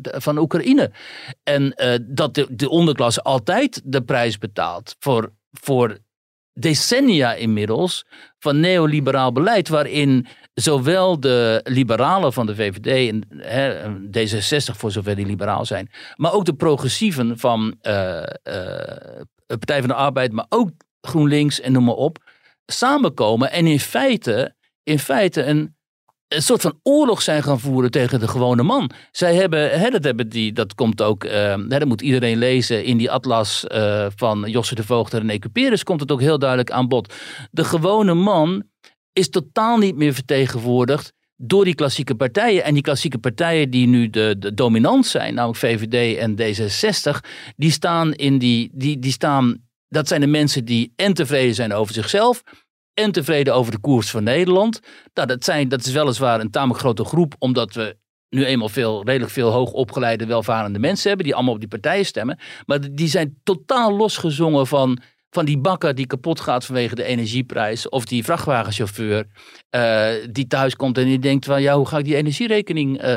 van Oekraïne. En dat de, de onderklasse altijd de prijs betaalt voor, voor decennia inmiddels van neoliberaal beleid, waarin zowel de liberalen van de VVD en hè, D66 voor zover die liberaal zijn, maar ook de progressieven van eh, Partij van de Arbeid, maar ook GroenLinks en noem maar op, samenkomen en in feite in feite een, soort van oorlog zijn gaan voeren tegen de gewone man. Zij hebben, hè, dat, hebben die, dat komt ook, eh, dat moet iedereen lezen in die atlas van Josse de Voogd en René Cuperus komt het ook heel duidelijk aan bod. De gewone man is totaal niet meer vertegenwoordigd door die klassieke partijen. En die klassieke partijen die nu de, de dominant zijn, namelijk VVD en D66, die staan in die, die, die staan, dat zijn de mensen die en tevreden zijn over zichzelf en tevreden over de koers van Nederland. Nou, dat, zijn, dat is weliswaar een tamelijk grote groep, omdat we nu eenmaal veel, redelijk veel hoogopgeleide, welvarende mensen hebben, die allemaal op die partijen stemmen. Maar die zijn totaal losgezongen van van die bakker die kapot gaat vanwege de energieprijs. Of die vrachtwagenchauffeur uh, die thuis komt en die denkt van ja, hoe ga ik die energierekening uh,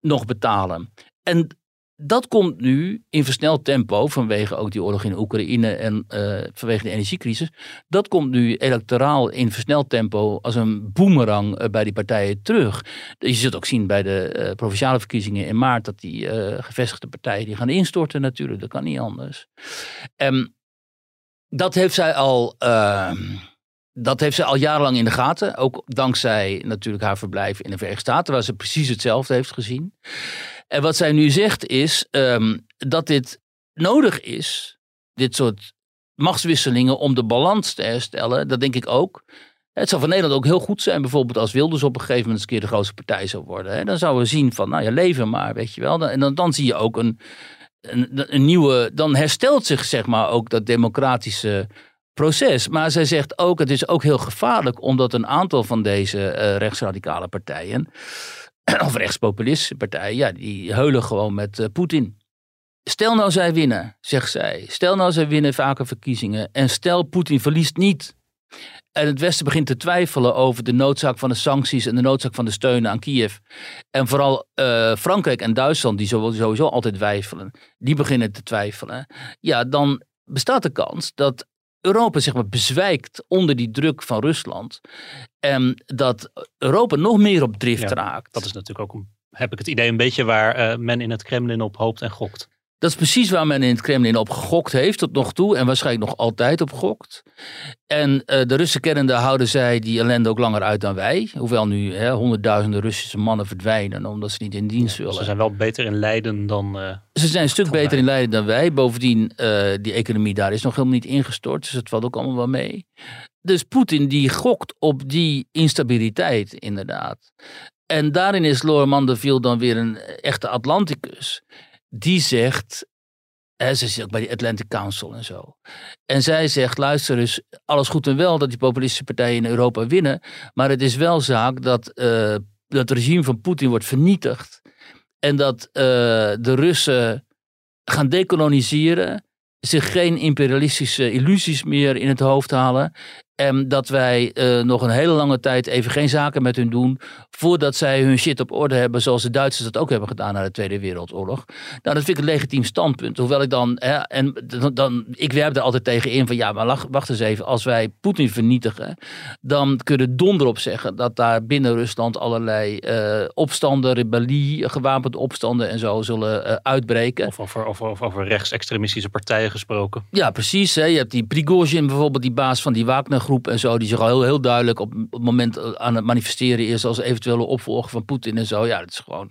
nog betalen? En dat komt nu in versneld tempo vanwege ook die oorlog in Oekraïne en uh, vanwege de energiecrisis. Dat komt nu electoraal in versneld tempo als een boemerang bij die partijen terug. Je zult ook zien bij de provinciale verkiezingen in maart dat die gevestigde partijen die gaan instorten natuurlijk. Dat kan niet anders. Um, dat heeft zij al. Uh, dat heeft ze al jarenlang in de gaten. Ook dankzij natuurlijk haar verblijf in de Verenigde Staten, waar ze precies hetzelfde heeft gezien. En wat zij nu zegt is um, dat dit nodig is, dit soort machtswisselingen, om de balans te herstellen. Dat denk ik ook. Het zou voor Nederland ook heel goed zijn, bijvoorbeeld als Wilders op een gegeven moment eens een keer de grootste partij zou worden. Hè. Dan zouden we zien van, nou ja, leven maar, weet je wel. En dan, dan zie je ook een, een, nieuwe, dan herstelt zich zeg maar ook dat democratische proces. Maar zij zegt ook, het is ook heel gevaarlijk omdat een aantal van deze uh, rechtsradicale partijen, (clears throat) of rechtspopulistische partijen, ja, die heulen gewoon met uh, Poetin. Stel nou zij winnen, zegt zij. Stel nou zij winnen vaker verkiezingen en stel Poetin verliest niet. En het Westen begint te twijfelen over de noodzaak van de sancties en de noodzaak van de steun aan Kiev. En vooral uh, Frankrijk en Duitsland, die sowieso altijd twijfelen, die beginnen te twijfelen. Ja, dan bestaat de kans dat Europa zeg maar bezwijkt onder die druk van Rusland. En dat Europa nog meer op drift raakt. Dat is natuurlijk ook, heb ik het idee, een beetje waar uh, men in het Kremlin op hoopt en gokt. Dat is precies waar men in het Kremlin op gegokt heeft tot nog toe en waarschijnlijk nog altijd op gokt. En uh, de Russen kennende houden zij die ellende ook langer uit dan wij. Hoewel nu hè, honderdduizenden Russische mannen verdwijnen omdat ze niet in dienst willen. Ze zijn wel beter in Leiden dan. Uh, ze zijn een stuk beter in Leiden dan wij. Bovendien, uh, die economie daar is nog helemaal niet ingestort. Dus het valt ook allemaal wel mee. Dus Poetin die gokt op die instabiliteit inderdaad. En daarin is Laurent de Ville dan weer een echte Atlanticus die zegt, hè, ze zit ook bij de Atlantic Council en zo. En zij zegt, luister eens, alles goed en wel dat die populistische partijen in Europa winnen, maar het is wel zaak dat, uh, dat het regime van Poetin wordt vernietigd en dat uh, de Russen gaan dekoloniseren, zich geen imperialistische illusies meer in het hoofd halen en dat wij uh, nog een hele lange tijd even geen zaken met hun doen. Voordat zij hun shit op orde hebben. Zoals de Duitsers dat ook hebben gedaan na de Tweede Wereldoorlog. Nou, dat vind ik een legitiem standpunt. Hoewel ik dan. Hè, en dan, ik werp er altijd tegen in van. Ja, maar wacht eens even. Als wij Poetin vernietigen. Dan kunnen donder op zeggen. Dat daar binnen Rusland allerlei uh, opstanden, rebellie, gewapende opstanden en zo zullen uh, uitbreken. Of over, of, of over rechtsextremistische partijen gesproken. Ja, precies. Hè. Je hebt die Prigozhin bijvoorbeeld, die baas van die Wagner groep en zo, die zich al heel, heel duidelijk op, het moment aan het manifesteren is als eventuele opvolger van Poetin en zo. Ja, dat is gewoon.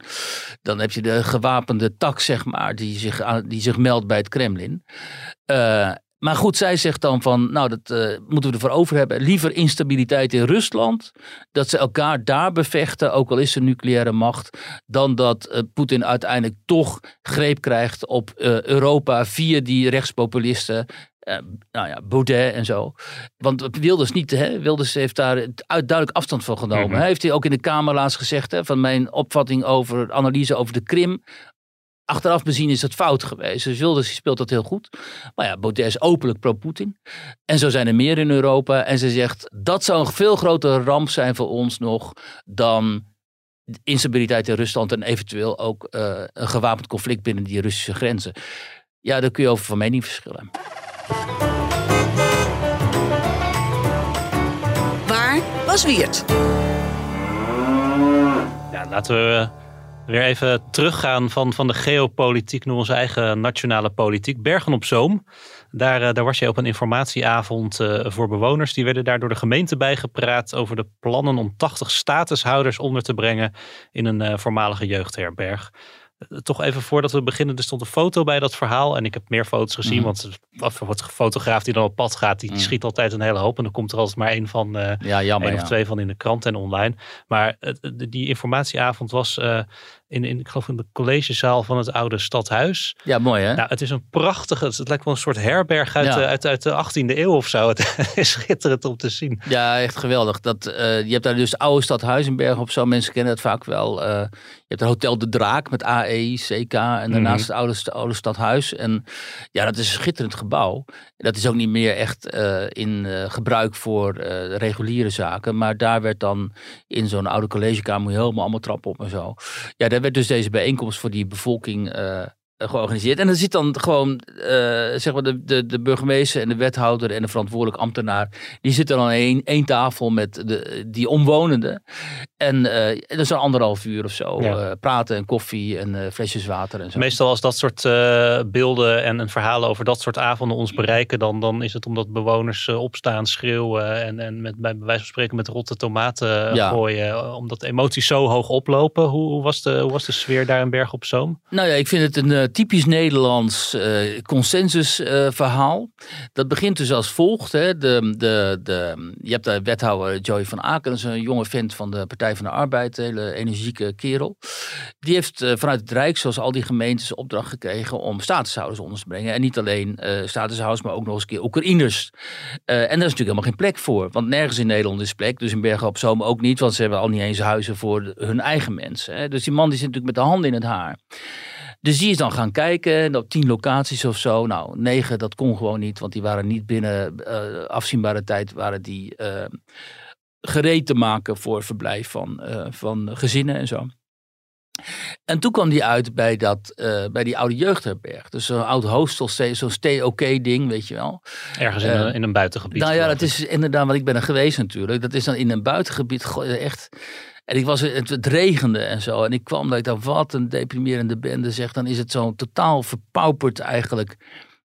Dan heb je de gewapende tak, zeg maar, die zich, aan, die zich meldt bij het Kremlin. Uh, maar goed, zij zegt dan van, nou, dat uh, moeten we ervoor over hebben. Liever instabiliteit in Rusland, dat ze elkaar daar bevechten, ook al is er nucleaire macht, dan dat Poetin uiteindelijk toch greep krijgt op Europa via die rechtspopulisten nou ja, Baudet en zo. Want Wilders niet, hè? Wilders heeft daar duidelijk afstand van genomen. Mm -hmm. Hij heeft hij ook in de Kamer laatst gezegd, hè, van mijn opvatting over, analyse over de Krim. Achteraf bezien is het fout geweest. Dus Wilders speelt dat heel goed. Maar ja, Baudet is openlijk pro-Putin. En zo zijn er meer in Europa. En ze zegt, dat zou een veel grotere ramp zijn voor ons nog dan instabiliteit in Rusland en eventueel ook uh, een gewapend conflict binnen die Russische grenzen. Ja, daar kun je over van mening verschillen. Waar was Wiert? Ja, laten we weer even teruggaan van, van de geopolitiek naar onze eigen nationale politiek. Bergen op Zoom. Daar, eh, daar was je op een informatieavond eh, voor bewoners. Die werden daar door de gemeente bijgepraat over de plannen om 80 statushouders onder te brengen in een eh, voormalige jeugdherberg. Toch even voordat we beginnen, er stond een foto bij dat verhaal. En ik heb meer foto's gezien, Mhm. want wat fotograaf die dan op pad gaat, die, Mhm. schiet altijd een hele hoop. En er komt er altijd maar één van, eh Ja, jammer. één of ja. twee van in de krant en online. Maar die informatieavond was eh, in, in, ik geloof in de collegezaal van het oude stadhuis. Ja, mooi hè? Nou, het is een prachtige, het lijkt wel een soort herberg uit, Ja. de, uit, uit de 18e eeuw of zo. (laughs) Het is schitterend om te zien. Ja, echt geweldig. Dat, eh, je hebt daar dus het oude stad Huizenberg op zo. Mensen kennen het vaak wel. Eh, je hebt een Hotel de Draak met AE, CK en daarnaast het oude, oude stadhuis. En ja, dat is een schitterend gebouw. Dat is ook niet meer echt eh, in gebruik voor reguliere zaken. Maar daar werd dan in zo'n oude collegekamer helemaal allemaal trappen op en zo. Ja, daar werd dus deze bijeenkomst voor die bevolking eh, georganiseerd. En er zit dan gewoon, eh, zeg maar, de, de, de burgemeester en de wethouder en de verantwoordelijk ambtenaar. Die zitten dan aan één, één tafel met de, die omwonenden. En eh dat is een anderhalf uur of zo. Ja. eh, praten en koffie en eh, flesjes water en zo. Meestal als dat soort eh, beelden en, en verhalen over dat soort avonden ons bereiken, dan, dan is het omdat bewoners eh, opstaan, schreeuwen en, en met, bij wijze van spreken met rotte tomaten eh, Ja. gooien. eh, Omdat emoties zo hoog oplopen. Hoe, hoe, was de, hoe was de sfeer daar in Berg op Zoom? Nou ja, ik vind het een eh, typisch Nederlands eh consensusverhaal. dat begint dus als volgt. Hè. De, de, de, je hebt daar wethouder Joey van Aken, een jonge vent van de Partij van de Arbeid, een hele energieke kerel. Die heeft eh, vanuit het Rijk, zoals al die gemeentes, opdracht gekregen om statushouders onder te brengen. En niet alleen eh statushouders, maar ook nog eens een keer Oekraïners. Eh, en daar is natuurlijk helemaal geen plek voor. Want nergens in Nederland is plek. Dus in Bergen op Zoom ook niet. Want ze hebben al niet eens huizen voor de- hun eigen mensen. Hè. Dus die man die zit natuurlijk met de handen in het haar. Dus die is dan gaan kijken en op tien locaties of zo. Nou, negen, dat kon gewoon niet, want die waren niet binnen eh, afzienbare tijd waren die eh, gereed te maken voor verblijf van, eh, van gezinnen en zo. En toen kwam die uit bij, dat, bij die oude jeugdherberg. Dus zo'n oud hostel, zo'n stay-oké ding, weet je wel. Ergens in, een, in een buitengebied. Nou ja, dat is inderdaad, want ik ben er geweest natuurlijk. Dat is dan in een buitengebied, echt. En ik was, het, het regende en zo. En ik kwam, dat ik dacht, wat een deprimerende bende zeg. Dan is het zo totaal verpauperd eigenlijk.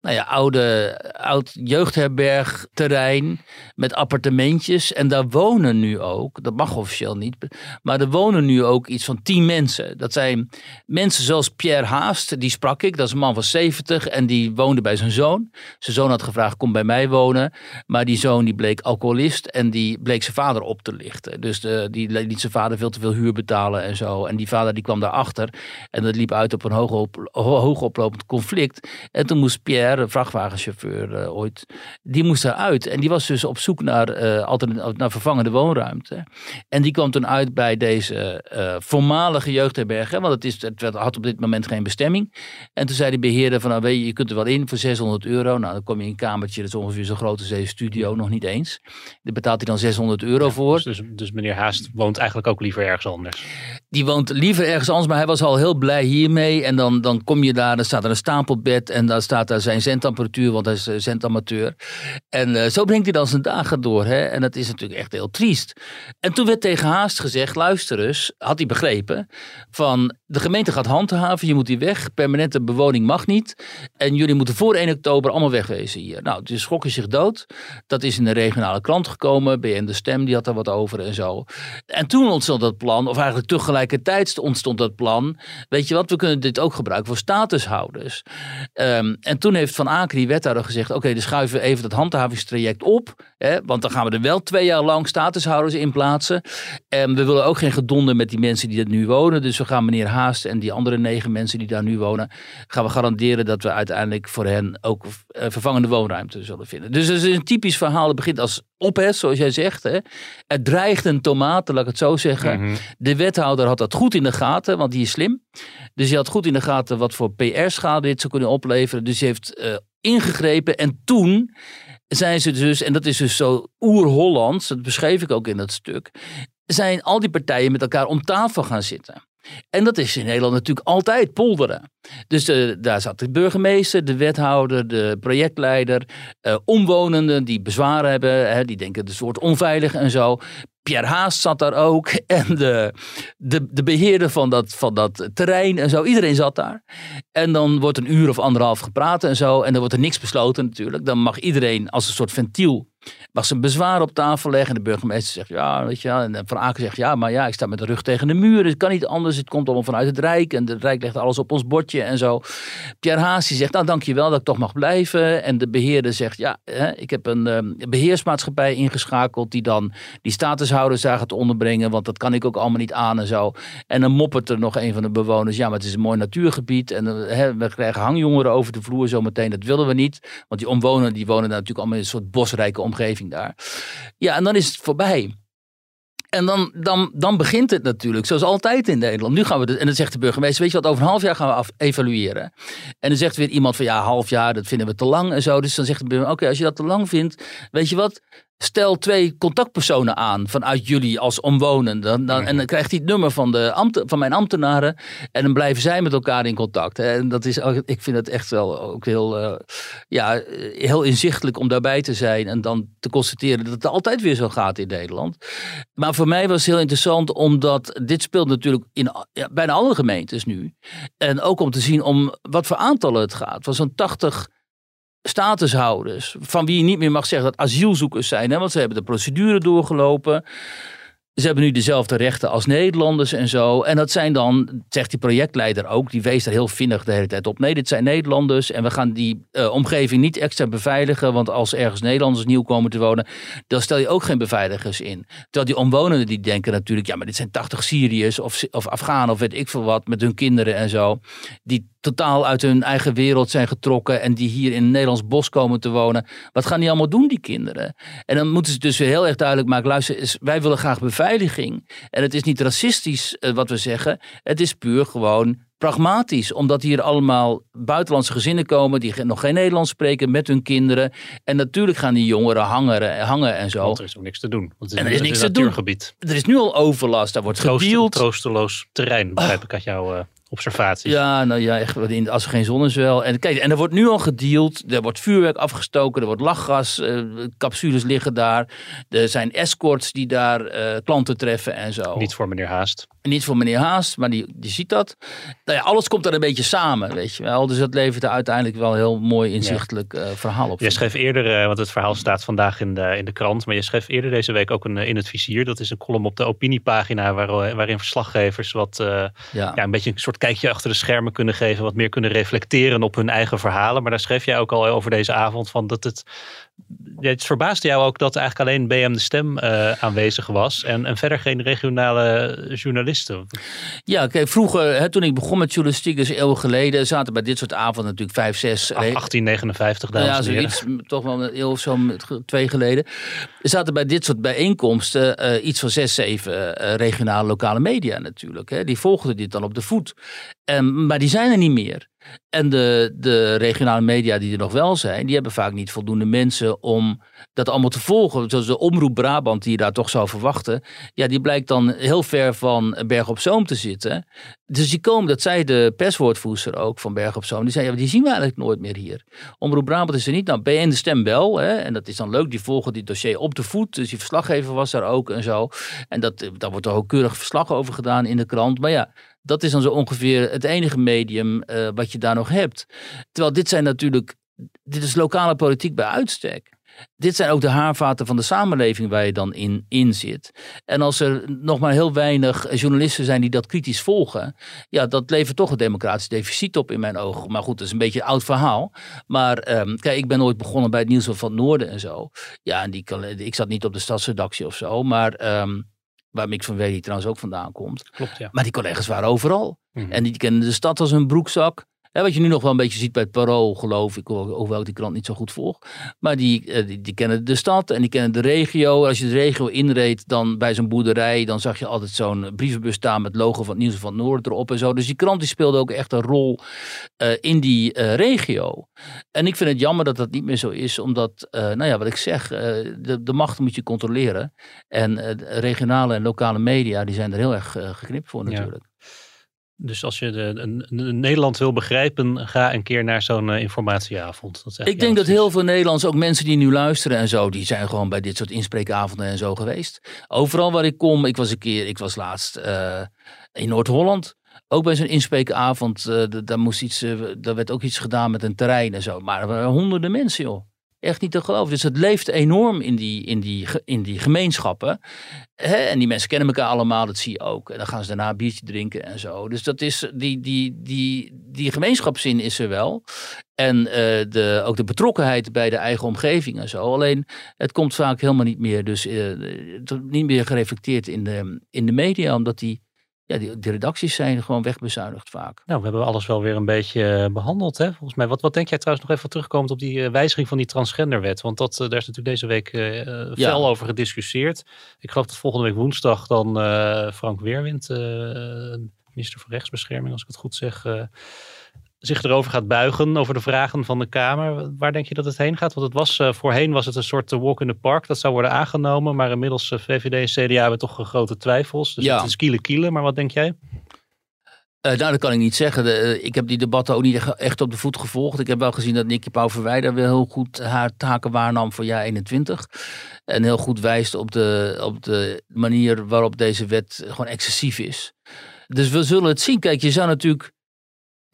Nou ja, oude, oud jeugdherbergterrein met appartementjes. En daar wonen nu ook, dat mag officieel niet, maar er wonen nu ook iets van tien mensen. Dat zijn mensen zoals Pierre Haast, die sprak ik. Dat is een man van 70 en die woonde bij zijn zoon. Zijn zoon had gevraagd, kom bij mij wonen. Maar die zoon die bleek alcoholist en die bleek zijn vader op te lichten. Dus de, die liet zijn vader veel te veel huur betalen en zo. En die vader die kwam daarachter en dat liep uit op een hoog, op, ho- hoogoplopend conflict. En toen moest Pierre, een vrachtwagenchauffeur eh, ooit, die moest eruit. En die was dus op zoek naar, eh altern- naar vervangende woonruimte. En die kwam toen uit bij deze eh, voormalige jeugdherberg. Hè, want het, is, het had op dit moment geen bestemming. En toen zei de beheerder van, nou weet je, je kunt er wel in voor 600 euro. Nou, dan kom je in een kamertje, dat is ongeveer zo groot als deze studio, nog niet eens. Daar betaalt hij dan 600 euro voor. Dus, dus, dus meneer Haast woont eigenlijk ook liever ergens anders. Die woont liever ergens anders, maar hij was al heel blij hiermee. En dan, dan kom je daar, dan staat er een stapelbed en dan staat daar zijn zendtemperatuur, want hij is eh, zendamateur. En eh, zo brengt hij dan zijn dagen door. Hè? En dat is natuurlijk echt heel triest. En toen werd tegen Haast gezegd, luister eens, had hij begrepen, van de gemeente gaat handhaven, je moet hier weg, permanente bewoning mag niet. En jullie moeten voor 1 oktober allemaal wegwezen hier. Nou, dus schrokken zich dood. Dat is in de regionale krant gekomen, BN De Stem, die had daar wat over en zo. En toen ontstond dat plan, of eigenlijk tegelijkertijd ontstond dat plan. Weet je wat, we kunnen dit ook gebruiken voor statushouders. Ehm, en toen heeft Van Aken, die wethouder, gezegd: Oké, dan schuiven we even dat handhavingstraject op. Hè, want dan gaan we er wel twee jaar lang statushouders in plaatsen. En we willen ook geen gedonder met die mensen die er nu wonen. Dus we gaan meneer Haast en die andere negen mensen die daar nu wonen. gaan we garanderen dat we uiteindelijk voor hen ook eh, vervangende woonruimte zullen vinden. Dus het is een typisch verhaal. Het begint als ophef, zoals jij zegt. Hè. Er dreigt een tomaat, laat ik het zo zeggen. Mhm. De wethouder had dat goed in de gaten, want die is slim. Dus hij had goed in de gaten wat voor PR-schade dit zou kunnen opleveren. Dus hij heeft eh, ingegrepen. En toen zijn ze dus, en dat is dus zo oer-Hollands, dat beschreef ik ook in dat stuk, zijn al die partijen met elkaar om tafel gaan zitten. En dat is in Nederland natuurlijk altijd polderen. Dus eh, daar zat de burgemeester, de wethouder, de projectleider, eh, omwonenden die bezwaren hebben, hè, die denken het wordt onveilig en zo. Pierre Haas zat daar ook. (laughs) En de, de, de beheerder van dat, van dat terrein en zo. Iedereen zat daar. En dan wordt een uur of anderhalf gepraat en zo. En dan wordt er niks besloten natuurlijk. Dan mag iedereen als een soort ventiel mag zijn bezwaar op tafel leggen. En de burgemeester zegt ja, weet je wel. En Van Aken zegt ja, maar ja, ik sta met de rug tegen de muur. Het kan niet anders. Het komt allemaal vanuit het Rijk. En het Rijk legt alles op ons bordje en zo. Pierre Haas die zegt nou dankjewel dat ik toch mag blijven. En de beheerder zegt ja, hè, ik heb een uh, beheersmaatschappij ingeschakeld. Die dan die statushouders daar gaat onderbrengen. Want dat kan ik ook allemaal niet aan en zo. En dan moppert er nog een van de bewoners. Ja, maar het is een mooi natuurgebied. En uh, hè, we krijgen hangjongeren over de vloer zometeen. Dat willen we niet. Want die omwonenden die wonen daar natuurlijk allemaal in een soort bosrijke omgeving daar. Ja, en dan is het voorbij. En dan, dan, dan begint het natuurlijk, zoals altijd in Nederland. Nu gaan we, de, en dan zegt de burgemeester, weet je wat, over een half jaar gaan we af, evalueren. En dan zegt weer iemand van, ja, half jaar, dat vinden we te lang en zo. Dus dan zegt de burgemeester, oké, als je dat te lang vindt, weet je wat, stel twee contactpersonen aan vanuit jullie als omwonenden. Dan, en dan krijgt hij het nummer van, de ambt, van mijn ambtenaren. En dan blijven zij met elkaar in contact. En dat is, ik vind het echt wel ook heel, uh, ja, heel inzichtelijk om daarbij te zijn. En dan te constateren dat het altijd weer zo gaat in Nederland. Maar voor mij was het heel interessant omdat dit speelt natuurlijk in ja, bijna alle gemeentes nu. En ook om te zien om wat voor aantallen het gaat. Van zo'n 80 statushouders, van wie je niet meer mag zeggen dat asielzoekers zijn, hè, want ze hebben de procedure doorgelopen. Ze hebben nu dezelfde rechten als Nederlanders en zo. En dat zijn dan, zegt die projectleider ook, die wees daar heel vinnig de hele tijd op. Nee, dit zijn Nederlanders en we gaan die uh, omgeving niet extra beveiligen. Want als ergens Nederlanders nieuw komen te wonen, dan stel je ook geen beveiligers in. Terwijl die omwonenden die denken natuurlijk, ja, maar dit zijn 80 Syriërs of, of Afghanen of weet ik veel wat, met hun kinderen en zo. Die totaal uit hun eigen wereld zijn getrokken en die hier in een Nederlands bos komen te wonen. Wat gaan die allemaal doen, die kinderen? En dan moeten ze dus heel erg duidelijk maken, luister, wij willen graag beveiliging. En het is niet racistisch uh, wat we zeggen, het is puur gewoon pragmatisch. Omdat hier allemaal buitenlandse gezinnen komen die nog geen Nederlands spreken met hun kinderen. En natuurlijk gaan die jongeren hangen, hangen en zo. Want er is ook niks te doen. Want het is, en er is niks te doen. Er is nu al overlast, daar wordt Troost. Troosteloos terrein, begrijp ik uit jouw... Uh observaties. Ja, nou ja, echt, als er geen zon is wel. En kijk, en er wordt nu al gedeeld. Er wordt vuurwerk afgestoken. Er wordt lachgas. Uh, capsules liggen daar. Er zijn escorts die daar uh, klanten treffen en zo. Niet voor meneer Haast. Niet voor meneer Haast, maar die, die ziet dat. Nou ja, alles komt er een beetje samen, weet je wel. Dus dat levert er uiteindelijk wel een heel mooi inzichtelijk ja. uh, verhaal op. Je schreef eerder, want het verhaal staat vandaag in de, in de krant. Maar je schreef eerder deze week ook een in het vizier. Dat is een column op de opiniepagina waar, waarin verslaggevers wat ja. ja. een beetje een soort kijkje achter de schermen kunnen geven, wat meer kunnen reflecteren op hun eigen verhalen. Maar daar schreef jij ook al over deze avond van dat het. Het verbaasde jou ook dat eigenlijk alleen BM de Stem uh, aanwezig was en, en verder geen regionale journalisten. Ja, kijk, vroeger, hè, toen ik begon met journalistiek, dus eeuwen geleden, zaten bij dit soort avonden natuurlijk vijf, zes. 1859, dames ja, zoiets, toch wel een eeuw of zo, twee geleden. Zaten bij dit soort bijeenkomsten uh, iets van zes, zeven uh, regionale lokale media natuurlijk. Hè. Die volgden dit dan op de voet. Um, maar die zijn er niet meer. En de, de regionale media die er nog wel zijn, die hebben vaak niet voldoende mensen om dat allemaal te volgen. Zoals de Omroep Brabant, die je daar toch zou verwachten. Ja, die blijkt dan heel ver van Berg op Zoom te zitten. Dus die komen, dat zei de perswoordvoerster ook van Berg op Zoom. Die zei, ja, die zien we eigenlijk nooit meer hier. Omroep Brabant is er niet. Nou, BN de Stem wel. Hè, en dat is dan leuk. Die volgen dit dossier op de voet. Dus die verslaggever was daar ook en zo. En dat, daar wordt er ook keurig verslag over gedaan in de krant. Maar ja, dat is dan zo ongeveer het enige medium uh, wat je daar nog hebt. Terwijl dit zijn natuurlijk, dit is lokale politiek bij uitstek. Dit zijn ook de haarvaten van de samenleving waar je dan in, in zit. En als er nog maar heel weinig journalisten zijn die dat kritisch volgen, ja, dat levert toch een democratisch deficit op in mijn ogen. Maar goed, dat is een beetje een oud verhaal. Maar um, kijk, ik ben ooit begonnen bij het Nieuws van het Noorden en zo. Ja, en die, ik zat niet op de stadsredactie of zo, maar. Um, waar Mick van Wely die trouwens ook vandaan komt. Klopt, ja. Maar die collega's waren overal. Mm -hmm. En die kennen de stad als een broekzak. Hè, wat je nu nog wel een beetje ziet bij het Parool, geloof ik, hoewel ik die krant niet zo goed volg. Maar die, die, die, kennen de stad en die kennen de regio. Als je de regio inreed, dan bij zo'n boerderij, dan zag je altijd zo'n brievenbus staan met logo van het Nieuws van het Noorden erop en zo. Dus die krant die speelde ook echt een rol uh, in die uh, regio. En ik vind het jammer dat dat niet meer zo is, omdat, uh, nou ja, wat ik zeg, de, de macht moet je controleren. En regionale en lokale media, die zijn er heel erg geknipt voor natuurlijk. Ja. Dus als je de, Nederland wil begrijpen, ga een keer naar zo'n eh, informatieavond. Dat Ik denk dat heel veel Nederlanders, ook mensen die nu luisteren en zo, die zijn gewoon bij dit soort inspreekavonden en zo geweest. Overal waar ik kom, ik was een keer, ik was laatst eh, in Noord-Holland. Ook bij zo'n inspreekavond, d- daar, moest iets, daar werd ook iets gedaan met een terrein en zo. Maar er waren honderden mensen, joh. Echt niet te geloven. Dus het leeft enorm in die, in die, in die gemeenschappen. En die mensen kennen elkaar allemaal, dat zie je ook. En dan gaan ze daarna een biertje drinken en zo. Dus dat is, die, die, die, die gemeenschapszin is er wel. En eh, de, ook de betrokkenheid bij de eigen omgeving en zo. Alleen het komt vaak helemaal niet meer, dus, wordt niet meer gereflecteerd in de, in de media, omdat die, ja, die, die redacties zijn gewoon wegbezuinigd vaak. Nou, we hebben alles wel weer een beetje eh, behandeld, hè, volgens mij. Wat, wat denk jij trouwens nog even terugkomend op die eh, wijziging van die transgenderwet? Want dat, eh, daar is natuurlijk deze week Ja. fel over gediscussieerd. Ik geloof dat volgende week woensdag dan Frank Weerwind, minister van Rechtsbescherming, als ik het goed zeg, zich erover gaat buigen over de vragen van de Kamer. Waar denk je dat het heen gaat? Want het was, eh, voorheen was het een soort eh, walk in the park. Dat zou worden aangenomen. Maar inmiddels eh, VVD en CDA hebben toch grote twijfels. Dus Ja. het is kiele kiele. Maar wat denk jij? Eh, nou, dat kan ik niet zeggen. De, ik heb die debatten ook niet echt- echt op de voet gevolgd. Ik heb wel gezien dat Nicky Pauverwijder weer heel goed haar taken waarnam voor jaar 21. En heel goed wijst op de, op de manier waarop deze wet gewoon excessief is. Dus we zullen het zien. Kijk, je zou natuurlijk,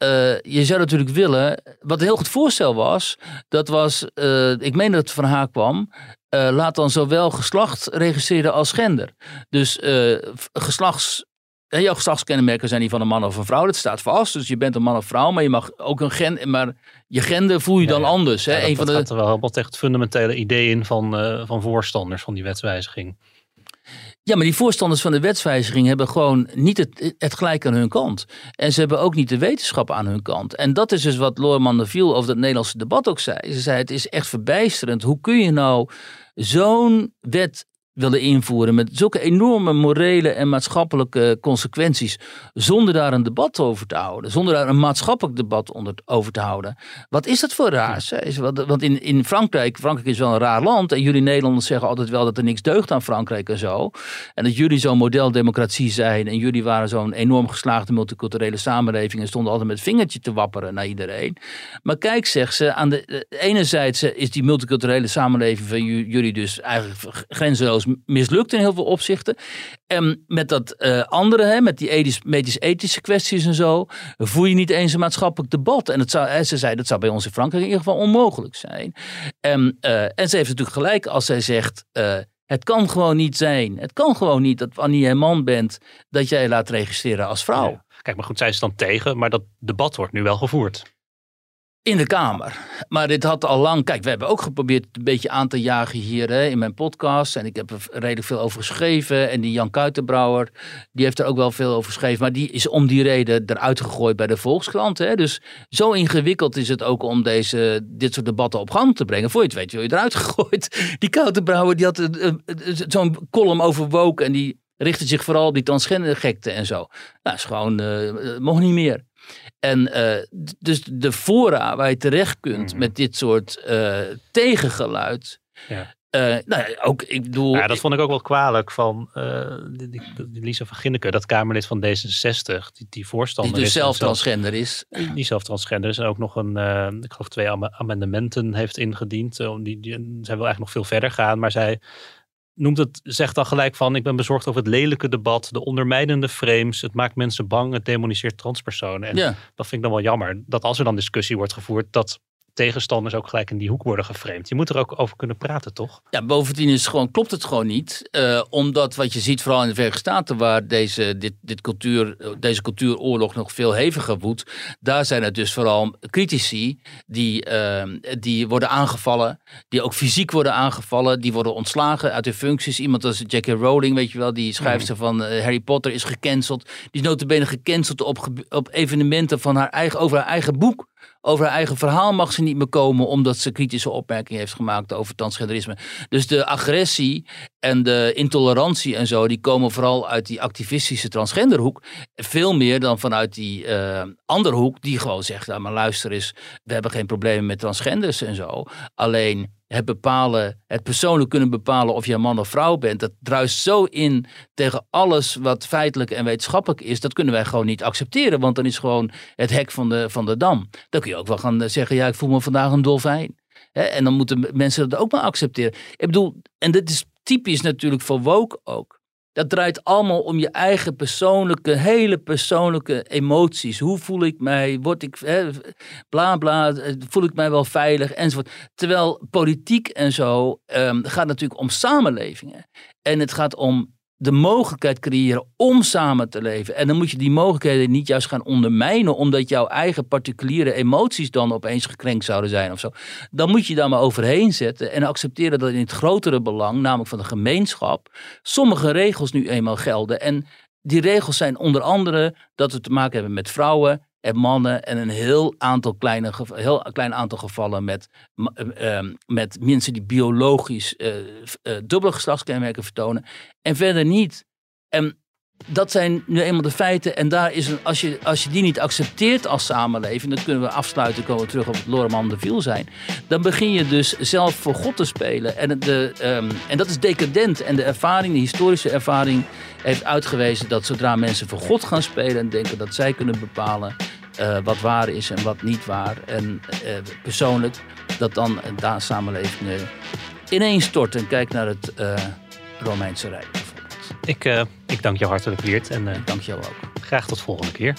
eh, je zou natuurlijk willen. Wat een heel goed voorstel was, dat was, eh, ik meen dat het van haar kwam. eh, laat dan zowel geslacht registreren als gender. Dus geslachts. En jouw geslachtskenmerken zijn die van een man of een vrouw. Dat staat vast. Dus je bent een man of vrouw, maar je mag ook een gen. Maar je gender voel je Ja, dan ja. anders. Hè? Ja, dat, een van dat de, gaat er wel helemaal tegen het fundamentele idee in van, van voorstanders van die wetswijziging. Ja, maar die voorstanders van de wetswijziging hebben gewoon niet het, het gelijk aan hun kant. En ze hebben ook niet de wetenschap aan hun kant. En dat is dus wat Loorman de Viel over het Nederlandse debat ook zei. Ze zei: het is echt verbijsterend. Hoe kun je nou zo'n wet willen invoeren met zulke enorme morele en maatschappelijke consequenties, zonder daar een debat over te houden, zonder daar een maatschappelijk debat onder, over te houden. Wat is dat voor raars? Want in, in Frankrijk, Frankrijk is wel een raar land en jullie Nederlanders zeggen altijd wel dat er niks deugt aan Frankrijk en zo. En dat jullie zo'n modeldemocratie zijn en jullie waren zo'n enorm geslaagde multiculturele samenleving en stonden altijd met vingertje te wapperen naar iedereen. Maar kijk, zegt ze, aan de, de enerzijds eh, is die multiculturele samenleving van ju- jullie dus eigenlijk grenzeloos mislukt in heel veel opzichten. En met dat eh, andere, hè, met die ethisch- medisch-ethische kwesties en zo, voer je niet eens een maatschappelijk debat. En het zou, ze zei, dat zou bij ons in Frankrijk in ieder geval onmogelijk zijn. En, eh, en ze heeft natuurlijk gelijk als zij zegt, eh, het kan gewoon niet zijn. Het kan gewoon niet dat wanneer een man bent, dat jij laat registreren als vrouw. Kijk, maar goed, zij is dan tegen, maar dat debat wordt nu wel gevoerd. In de Kamer. Maar dit had al lang. Kijk, we hebben ook geprobeerd een beetje aan te jagen hier hè, in mijn podcast. En ik heb er redelijk veel over geschreven. En die Jan Kuitenbrouwer, die heeft er ook wel veel over geschreven. Maar die is om die reden eruit gegooid bij de Volkskrant. Hè. Dus zo ingewikkeld is het ook om deze, dit soort debatten op gang te brengen. Voor je het weet, wil je eruit (laughs) gegooid. Die Kuitenbrouwer, die had een- een- een- zo'n column over woke. En die richtte zich vooral op die transgendergekte en zo. Nou, is gewoon, eh, mocht niet meer. En eh, dus de fora waar je terecht kunt Mhm. met dit soort eh, tegengeluid. Ja. Eh, nou ja, ook, ik bedoel. Ja, dat vond ik ook wel kwalijk van die, die, die Lisa van Ginneke, dat Kamerlid van D66, die, die voorstander die dus zelf transgender is. Die zelf transgender is en ook nog een, ik geloof twee am- amendementen heeft ingediend. om die, die, zij wil eigenlijk nog veel verder gaan, maar zij noemt het, zegt dan gelijk van, ik ben bezorgd over het lelijke debat, de ondermijnende frames, het maakt mensen bang, het demoniseert transpersonen. En Ja. dat vind ik dan wel jammer, dat als er dan discussie wordt gevoerd, dat tegenstanders ook gelijk in die hoek worden geframed. Je moet er ook over kunnen praten, toch? Ja, bovendien is gewoon, klopt het gewoon niet. Eh, omdat wat je ziet, vooral in de Verenigde Staten, waar deze, dit, dit cultuur, deze cultuuroorlog nog veel heviger woedt, daar zijn het dus vooral critici die, eh, die worden aangevallen, die ook fysiek worden aangevallen, die worden ontslagen uit hun functies. Iemand als J.K. Rowling, weet je wel, die schrijfster van eh, Harry Potter, is gecanceld. Die is notabene gecanceld op, op evenementen van haar eigen, over haar eigen boek. Over haar eigen verhaal mag ze niet meer komen omdat ze kritische opmerkingen heeft gemaakt over transgenderisme. Dus de agressie en de intolerantie en zo, die komen vooral uit die activistische transgenderhoek. Veel meer dan vanuit die eh, andere hoek die gewoon zegt, nou, maar luister eens, we hebben geen problemen met transgenders en zo. Alleen het bepalen, het persoonlijk kunnen bepalen of je man of vrouw bent, dat druist zo in tegen alles wat feitelijk en wetenschappelijk is. Dat kunnen wij gewoon niet accepteren, want dan is gewoon het hek van de, van de dam. Dan kun je ook wel gaan zeggen, ja, ik voel me vandaag een dolfijn. En dan moeten mensen dat ook maar accepteren. Ik bedoel, en dit is typisch natuurlijk voor woke ook. Dat draait allemaal om je eigen persoonlijke, hele persoonlijke emoties. Hoe voel ik mij? Word ik, hè, bla bla, voel ik mij wel veilig enzovoort. Terwijl politiek en zo um, gaat natuurlijk om samenlevingen. En het gaat om de mogelijkheid creëren om samen te leven. En dan moet je die mogelijkheden niet juist gaan ondermijnen, omdat jouw eigen particuliere emoties dan opeens gekrenkt zouden zijn of zo. Dan moet je daar maar overheen zetten en accepteren dat in het grotere belang, namelijk van de gemeenschap, sommige regels nu eenmaal gelden. En die regels zijn onder andere dat we te maken hebben met vrouwen en mannen en een heel, aantal kleine, heel klein aantal gevallen met, uh, met mensen die biologisch uh, dubbele geslachtskenmerken vertonen. En verder niet. En dat zijn nu eenmaal de feiten. En daar is een, als, je, als je die niet accepteert als samenleving, dan kunnen we afsluiten, komen we terug op het Loreman de Viel zijn. Dan begin je dus zelf voor God te spelen. En, de, um, en dat is decadent. En de ervaring, de historische ervaring, heeft uitgewezen dat zodra mensen voor God gaan spelen en denken dat zij kunnen bepalen uh, wat waar is en wat niet waar. En uh, persoonlijk dat dan de samenleving uh, ineens stort. En kijk naar het Romeinse Rijk bijvoorbeeld. Ik, ik dank jou hartelijk, Weert. En ik dank jou ook. Graag tot volgende keer.